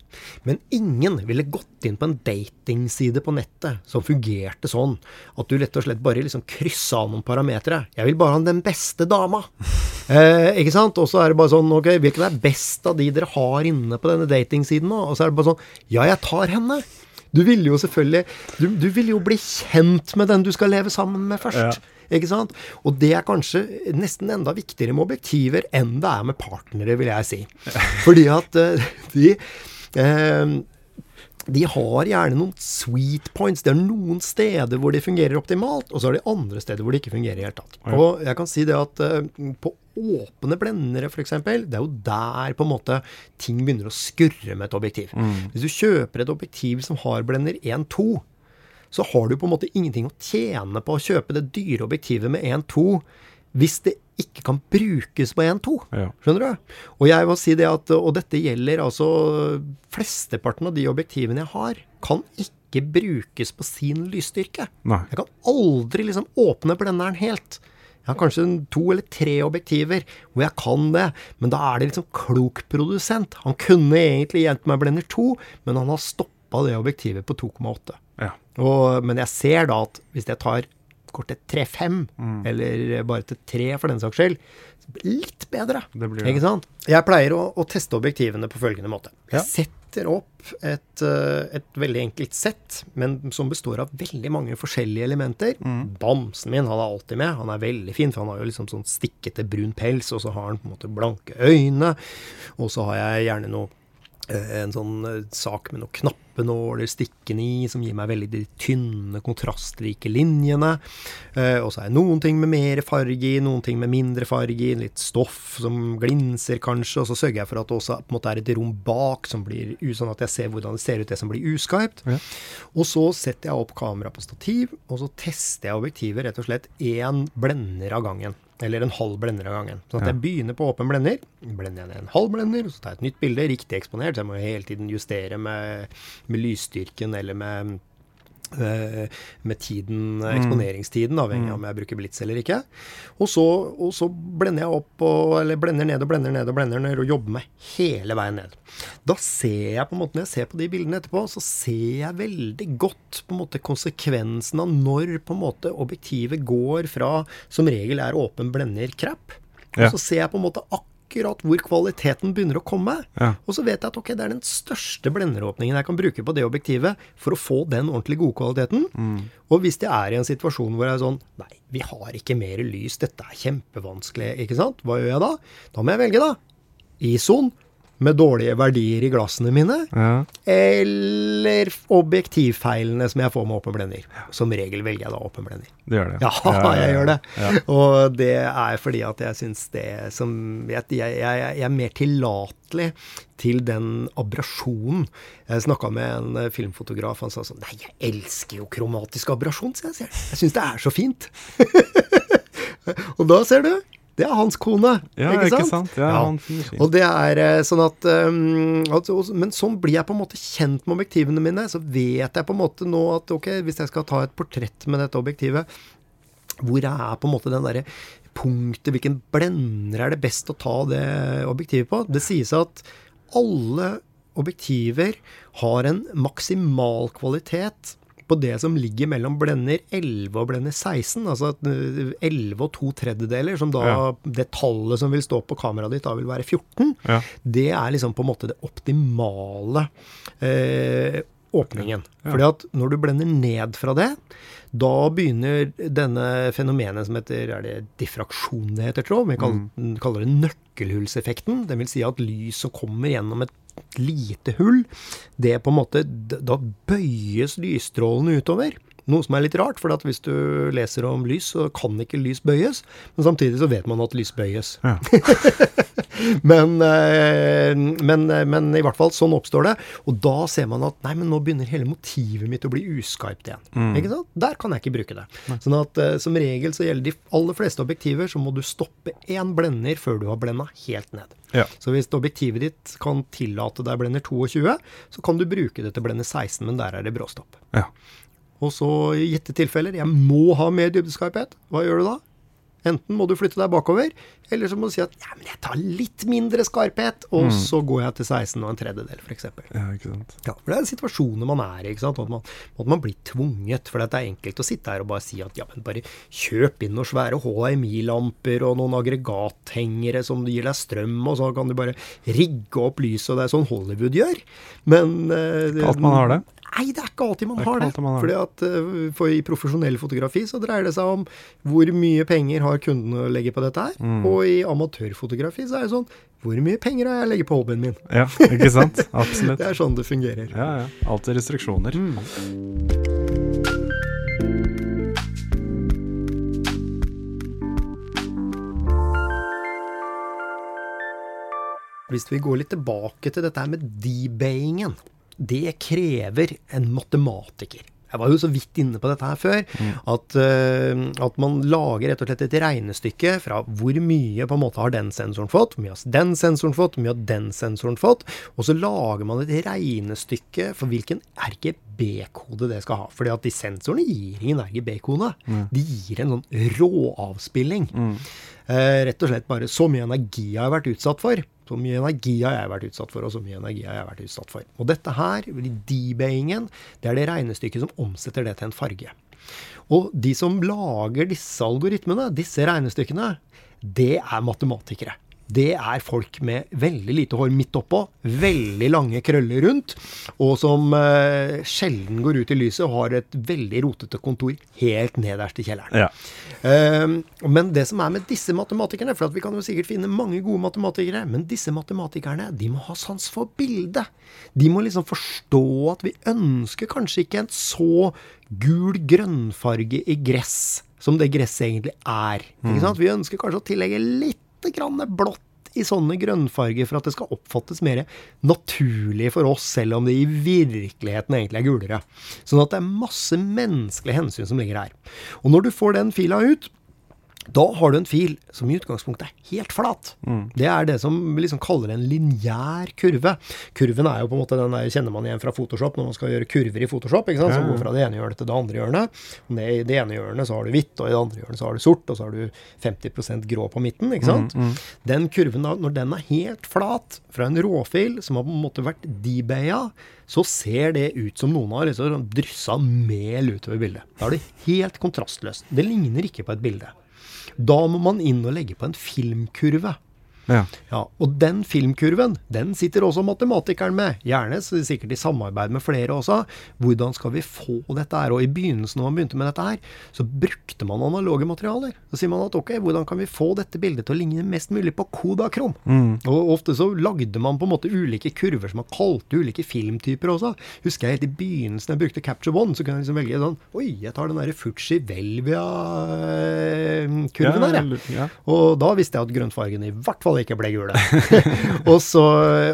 Speaker 2: men ingen ville gått inn på en datingside på nettet som fungerte sånn at du rett og slett bare liksom kryssa av noen parametere. Jeg vil bare ha den beste dama. <laughs> Eh, ikke sant? Og så er det bare sånn, ok, hvilken er best av de dere har inne på denne datingsiden nå? Og så er det bare sånn, ja, jeg tar henne. Du vil jo selvfølgelig, du, du vil jo bli kjent med den du skal leve sammen med først.
Speaker 1: Ja.
Speaker 2: Ikke sant? Og det er kanskje nesten enda viktigere med objektiver enn det er med partnere, vil jeg si. <laughs> Fordi at eh, de eh, de har gjerne noen sweet points. Det er noen steder hvor de fungerer optimalt, og så er det andre steder hvor de ikke fungerer i det hele tatt. Og jeg kan si det at eh, på åpne blendere, f.eks., det er jo der på en måte ting begynner å skurre med et objektiv. Hvis du kjøper et objektiv som har blender 1.2, så har du på en måte ingenting å tjene på å kjøpe det dyre objektivet med 1.2 hvis det ikke kan brukes på 1.2.
Speaker 1: Ja.
Speaker 2: Skjønner du? Og jeg må si det at, og dette gjelder altså Flesteparten av de objektivene jeg har, kan ikke brukes på sin lysstyrke.
Speaker 1: Nei.
Speaker 2: Jeg kan aldri liksom åpne blenderen helt. Jeg har kanskje to eller tre objektiver hvor jeg kan det, men da er det liksom klok produsent. Han kunne egentlig gitt meg blender 2, men han har stoppa det objektivet på 2,8. Og, men jeg ser da at hvis jeg tar kortet til 3,5,
Speaker 1: Mm.
Speaker 2: eller bare til 3 for den saks skyld, så blir det litt bedre.
Speaker 1: Det blir.
Speaker 2: Ikke sant? Jeg pleier å, å teste objektivene på følgende måte. Jeg
Speaker 1: Ja.
Speaker 2: setter opp et, eh, et veldig enkelt sett, men som består av veldig mange forskjellige elementer.
Speaker 1: Mm.
Speaker 2: Bamsen min han er alltid med. Han er veldig fin, for han har jo liksom sånn stikkete brun pels, og så har han på en måte blanke øyne. Og så har jeg gjerne noe eh, en sånn eh, sak med noen knappenåler stikkende i, som gir meg veldig de tynne, kontrastrike linjene. Eh, og så er det noen ting med mer farge i, noen ting med mindre farge i, litt stoff som glinser kanskje, og så sørger jeg for at det også på en måte er et rom bak, som blir sånn at jeg ser hvordan det ser ut, det som blir uskarpt.
Speaker 1: Ja.
Speaker 2: Og så setter jeg opp kamera på stativ, og så tester jeg objektivet rett og slett én blender av gangen. Eller en halv blender av gangen. Så at
Speaker 1: Ja.
Speaker 2: jeg begynner på åpen blender, blender jeg ned en halv blender, så tar jeg et nytt bilde, riktig eksponert, så jeg må hele tiden justere med, med lysstyrken eller med eh, med tiden, eksponeringstiden, avhengig av om jeg bruker blits eller ikke. Og så, og så blender jeg opp, og, eller blender ned og blender ned og blender ned, og jobber meg hele veien ned. Da ser jeg på en måte, når jeg ser på de bildene etterpå, så ser jeg veldig godt på en måte konsekvensen av når på en måte objektivet går fra som regel er åpen blender-crap, og så ser jeg på en måte akkurat hvor kvaliteten begynner å komme.
Speaker 1: Ja.
Speaker 2: Og så vet jeg at ok, det er den største blenderåpningen jeg kan bruke på det objektivet for å få den ordentlig gode kvaliteten. Og hvis jeg er i en situasjon hvor jeg er sånn Nei, vi har ikke mer lys, dette er kjempevanskelig, ikke sant? Hva gjør jeg da? Da må jeg velge, da. ISO-en med dårlige verdier i glassene mine,
Speaker 1: Ja.
Speaker 2: eller objektivfeilene som jeg får med åpen blender. Som regel velger jeg da åpen blender.
Speaker 1: Det gjør det.
Speaker 2: Ja, jeg gjør det.
Speaker 1: Ja.
Speaker 2: Og det er fordi at jeg syns det som Jeg, jeg, jeg, jeg er mer tillatelig til den abrasjonen. Jeg snakka med en eh, filmfotograf, han sa sånn Nei, jeg elsker jo kromatisk abrasjon, sier jeg. Jeg syns det er så fint. <laughs> og da ser du. Det er hans kone.
Speaker 1: Ja, ikke sant? Ja, han finner fint.
Speaker 2: Og det er eh, sånn at um, altså, Men sånn blir jeg på en måte kjent med objektivene mine. Så vet jeg på en måte nå at ok, hvis jeg skal ta et portrett med dette objektivet, hvor er på en måte den derre punktet, hvilken blender er det best å ta det objektivet på? Det sies at alle objektiver har en maksimal kvalitet på det som ligger mellom blender 11 og blender 16, altså eh, 11 og to tredjedeler, som da
Speaker 1: Ja.
Speaker 2: det tallet som vil stå på kameraet ditt da vil være 14,
Speaker 1: Ja.
Speaker 2: det er liksom på en måte det optimale eh, åpningen.
Speaker 1: Ja.
Speaker 2: Fordi at når du blender ned fra det, da begynner denne fenomenet som heter er det diffraksjon det heter, tror jeg. Vi kaller, kaller det nøkkelhullseffekten. Det vil si at lyset kommer gjennom et lite hull, det på en måte Da bøyes lysstrålene utover. Noe som er litt rart, for at hvis du leser om lys, så kan ikke lys bøyes. Men samtidig så vet man at lys bøyes.
Speaker 1: Ja. <laughs>
Speaker 2: Men, eh, men, eh, men i hvert fall, sånn oppstår det. Og da ser man at nei, men nå begynner hele motivet mitt å bli uskarpt igjen.
Speaker 1: Mm.
Speaker 2: Ikke sant? Der kan jeg ikke bruke det. Sånn at eh, som regel så gjelder de aller fleste objektiver, så må du stoppe én blender før du har blenda helt ned.
Speaker 1: Ja.
Speaker 2: Så hvis objektivet ditt kan tillate deg blender 22, så kan du bruke det til blender 16, men der er det bråstopp.
Speaker 1: Ja.
Speaker 2: Og så i gitte tilfeller, jeg må ha mer dybdeskarphet. Hva gjør du da? Enten må du flytte deg bakover, eller så må du si at ja, men jeg tar litt mindre skarphet, og så går jeg til 16 og en tredjedel, f.eks.
Speaker 1: ja, ikke sant.
Speaker 2: Ja, for det er situasjoner man er i, ikke sant. At man, at man blir tvunget. For det er enkelt å sitte her og bare si at ja, men bare kjøp inn noen svære HMI-lamper og noen aggregathengere som gir deg strøm, og så kan du bare rigge opp lyset, og det er sånn Hollywood gjør. Men eh,
Speaker 1: At man har det.
Speaker 2: Nei, det er ikke alltid man
Speaker 1: Det
Speaker 2: har det.
Speaker 1: alltid man har
Speaker 2: Fordi at eh, for I profesjonell fotografi så dreier det seg om hvor mye penger har kunden å legge på dette her.
Speaker 1: Mm.
Speaker 2: Og i amatørfotografi så er det sånn hvor mye penger har jeg å legge på hobbyen min?
Speaker 1: Ja, ikke sant? <laughs> Absolutt.
Speaker 2: Det er sånn det fungerer.
Speaker 1: Ja, ja. Alltid restriksjoner.
Speaker 2: Hvis vi går litt tilbake til dette her med debayingen, det krever en matematiker. Jeg var jo så vidt inne på dette her før, at, uh, at man lager rett og slett et regnestykke fra hvor mye på en måte har den sensoren fått, hvor mye har den sensoren fått, hvor mye har den sensoren fått, og så lager man et regnestykke for hvilken RGB-kode det skal ha. Fordi at de sensorene gir ingen RGB-kode. De gir en sånn råavspilling. Eh, rett og slett bare så mye energi har jeg vært utsatt for. Så mye energi har jeg vært utsatt for, og så mye energi har jeg vært utsatt for. Og dette her, debayingen, det er det regnestykket som omsetter det til en farge. Og de som lager disse algoritmene, disse regnestykkene, det er matematikere. Det er folk med veldig lite hår midt oppå, veldig lange krøller rundt, og som eh, sjelden går ut i lyset og har et veldig rotete kontor helt nederst i kjelleren.
Speaker 1: Ja.
Speaker 2: Ehm, men det som er med disse matematikerne, for at vi kan jo sikkert finne mange gode matematikere, men disse matematikerne de må ha sans for bildet. De må liksom forstå at vi ønsker kanskje ikke en så gul grønnfarge i gress som det gresset egentlig er. Ikke sant? Vi ønsker kanskje å tillegge litt blått i sånne grønnfarger for at det skal oppfattes mer naturlig for oss, selv om det i virkeligheten egentlig er gulere. Sånn at det er masse menneskelige hensyn som ligger her. Og når du får den fila ut, da har du en fil som i utgangspunktet er helt flat. Det er det som vi liksom kaller en lineær kurve. Kurven er jo på en måte den der kjenner man igjen fra Photoshop når man skal gjøre kurver i Photoshop. ikke sant?
Speaker 1: Ja,
Speaker 2: Som går fra det ene hjørnet til det andre hjørnet. I det ene hjørnet så har du hvitt, og i det andre hjørnet så har du sort, og så har du 50% grå på midten. ikke sant? Den kurven, da, når den er helt flat fra en råfil som har på en måte vært debaya, så ser det ut som noen har liksom dryssa mel utover bildet. Da er det helt kontrastløst. Det ligner ikke på et bilde. Da må man inn og legge på en filmkurve.
Speaker 1: Ja.
Speaker 2: Ja, og den filmkurven, den sitter også matematikeren med. Gjerne så sikkert i samarbeid med flere også. Hvordan skal vi få dette her? Og i begynnelsen når man begynte med dette her, så brukte man analoge materialer. Så sier man at ok, hvordan kan vi få dette bildet til å ligne mest mulig på Kodakrom? Og ofte så lagde man på en måte ulike kurver som man kalte ulike filmtyper også. Husker jeg helt i begynnelsen jeg brukte Capture One, så kunne jeg liksom velge sånn Oi, jeg tar den derre Fuji Velvia-kurven
Speaker 1: Ja,
Speaker 2: her, jeg.
Speaker 1: ja.
Speaker 2: Og da visste jeg at grønnfargen i hvert fall ikke ble gule. <laughs> og, så,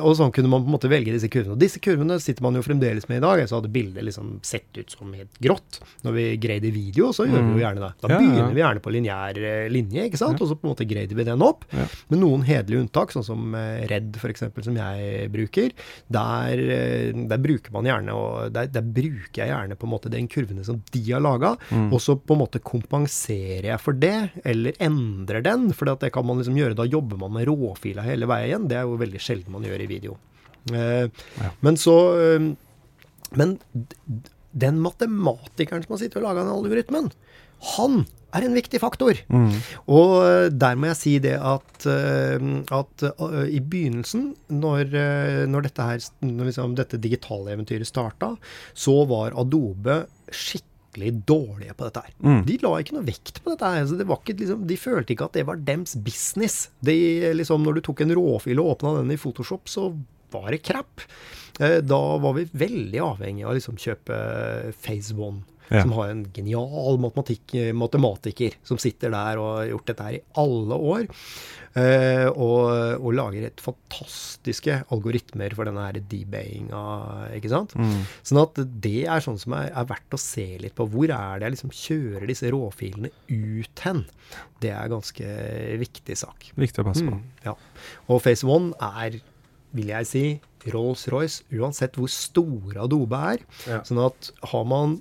Speaker 2: og sånn kunne man på en måte velge disse kurvene. Og disse kurvene sitter man jo fremdeles med i dag. Så hadde bildet liksom sett ut som helt grått. Når vi grader video, så gjør vi jo gjerne det. Da
Speaker 1: Ja, begynner ja.
Speaker 2: vi gjerne på lineær eh, linje, ikke sant? og så på en måte grader vi den opp. Med noen hederlige unntak, sånn som eh, Redd f.eks., som jeg bruker. Der, eh, der bruker man gjerne og der, der bruker jeg gjerne på en måte den kurvene som de har laga,
Speaker 1: Mm.
Speaker 2: og så på en måte kompenserer jeg for det, eller endrer den. For det kan man liksom gjøre, da jobber man med råfila hele veien. Det er jo veldig sjelden man gjør i video. Eh,
Speaker 1: Ja.
Speaker 2: Men så eh, Men den matematikeren som har sittet og laga den algoritmen, han er en viktig faktor.
Speaker 1: Mm.
Speaker 2: Og eh, der må jeg si det at, at i begynnelsen, når, når, dette, her, når liksom dette digitale eventyret starta, så var Adobe skikkelig dårlige på dette her.
Speaker 1: Mm.
Speaker 2: De la ikke noe vekt på dette. her. Så det var ikke, liksom, de følte ikke at det var dems business. De, liksom, når du tok en råfil og åpna den i Photoshop, så var det crap. Eh, Da var vi veldig avhengig av å liksom kjøpe Phase One
Speaker 1: Ja.
Speaker 2: som har en genial matematiker som sitter der og har gjort dette her i alle år. Uh, og, og lager et fantastiske algoritmer for denne her debayinga, ikke sant.
Speaker 1: Mm.
Speaker 2: Sånn at det er sånn som er, er verdt å se litt på. Hvor er det jeg liksom kjører disse råfilene ut hen? Det er en ganske viktig sak.
Speaker 1: Viktig å passe på.
Speaker 2: Mm, ja. Og Phase One er, vil jeg si, Rolls-Royce, uansett hvor store Adobe er.
Speaker 1: Ja.
Speaker 2: Sånn at har man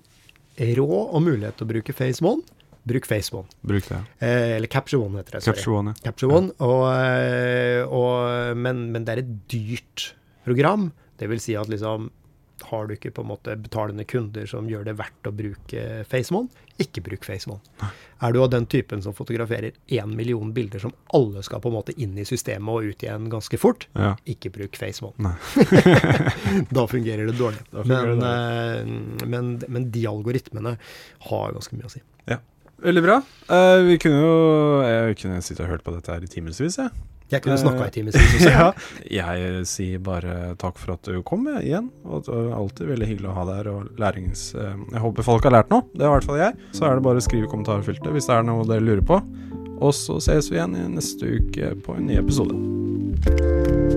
Speaker 2: råd og mulighet til å bruke Phase One, bruk Phase One.
Speaker 1: Bruk det.
Speaker 2: Eh, eller Capture One heter det. sorry.
Speaker 1: Capture One, ja.
Speaker 2: Capture One. Og, eh, og, men, men det er et dyrt program. Det vil si at liksom har du ikke på en måte betalende kunder som gjør det verdt å bruke FaceMon, ikke bruk FaceMon. Er du av den typen som fotograferer én million bilder som alle skal på en måte inn i systemet og ut igjen ganske fort,
Speaker 1: Ja.
Speaker 2: ikke bruk FaceMon. <laughs> Da fungerer det dårlig.
Speaker 1: Fungerer
Speaker 2: Men,
Speaker 1: det
Speaker 2: dårlig. men, men de algoritmene har ganske mye å si.
Speaker 1: Ja. Veldig bra. Uh, vi kunne jo Jeg kunne sitte og hørt på dette her i timevis, jeg.
Speaker 2: Jeg kunne snakka i
Speaker 1: Eh,
Speaker 2: timevis <laughs>
Speaker 1: ja. Jeg sier bare takk for at du kom igjen. Og det er alltid veldig hyggelig å ha deg her. Og lærings... eh, Jeg håper folk har lært noe. Det er i hvert fall jeg. Så er det bare å skrive i kommentarfeltet hvis det er noe dere lurer på. Og så ses vi igjen i neste uke på en ny episode.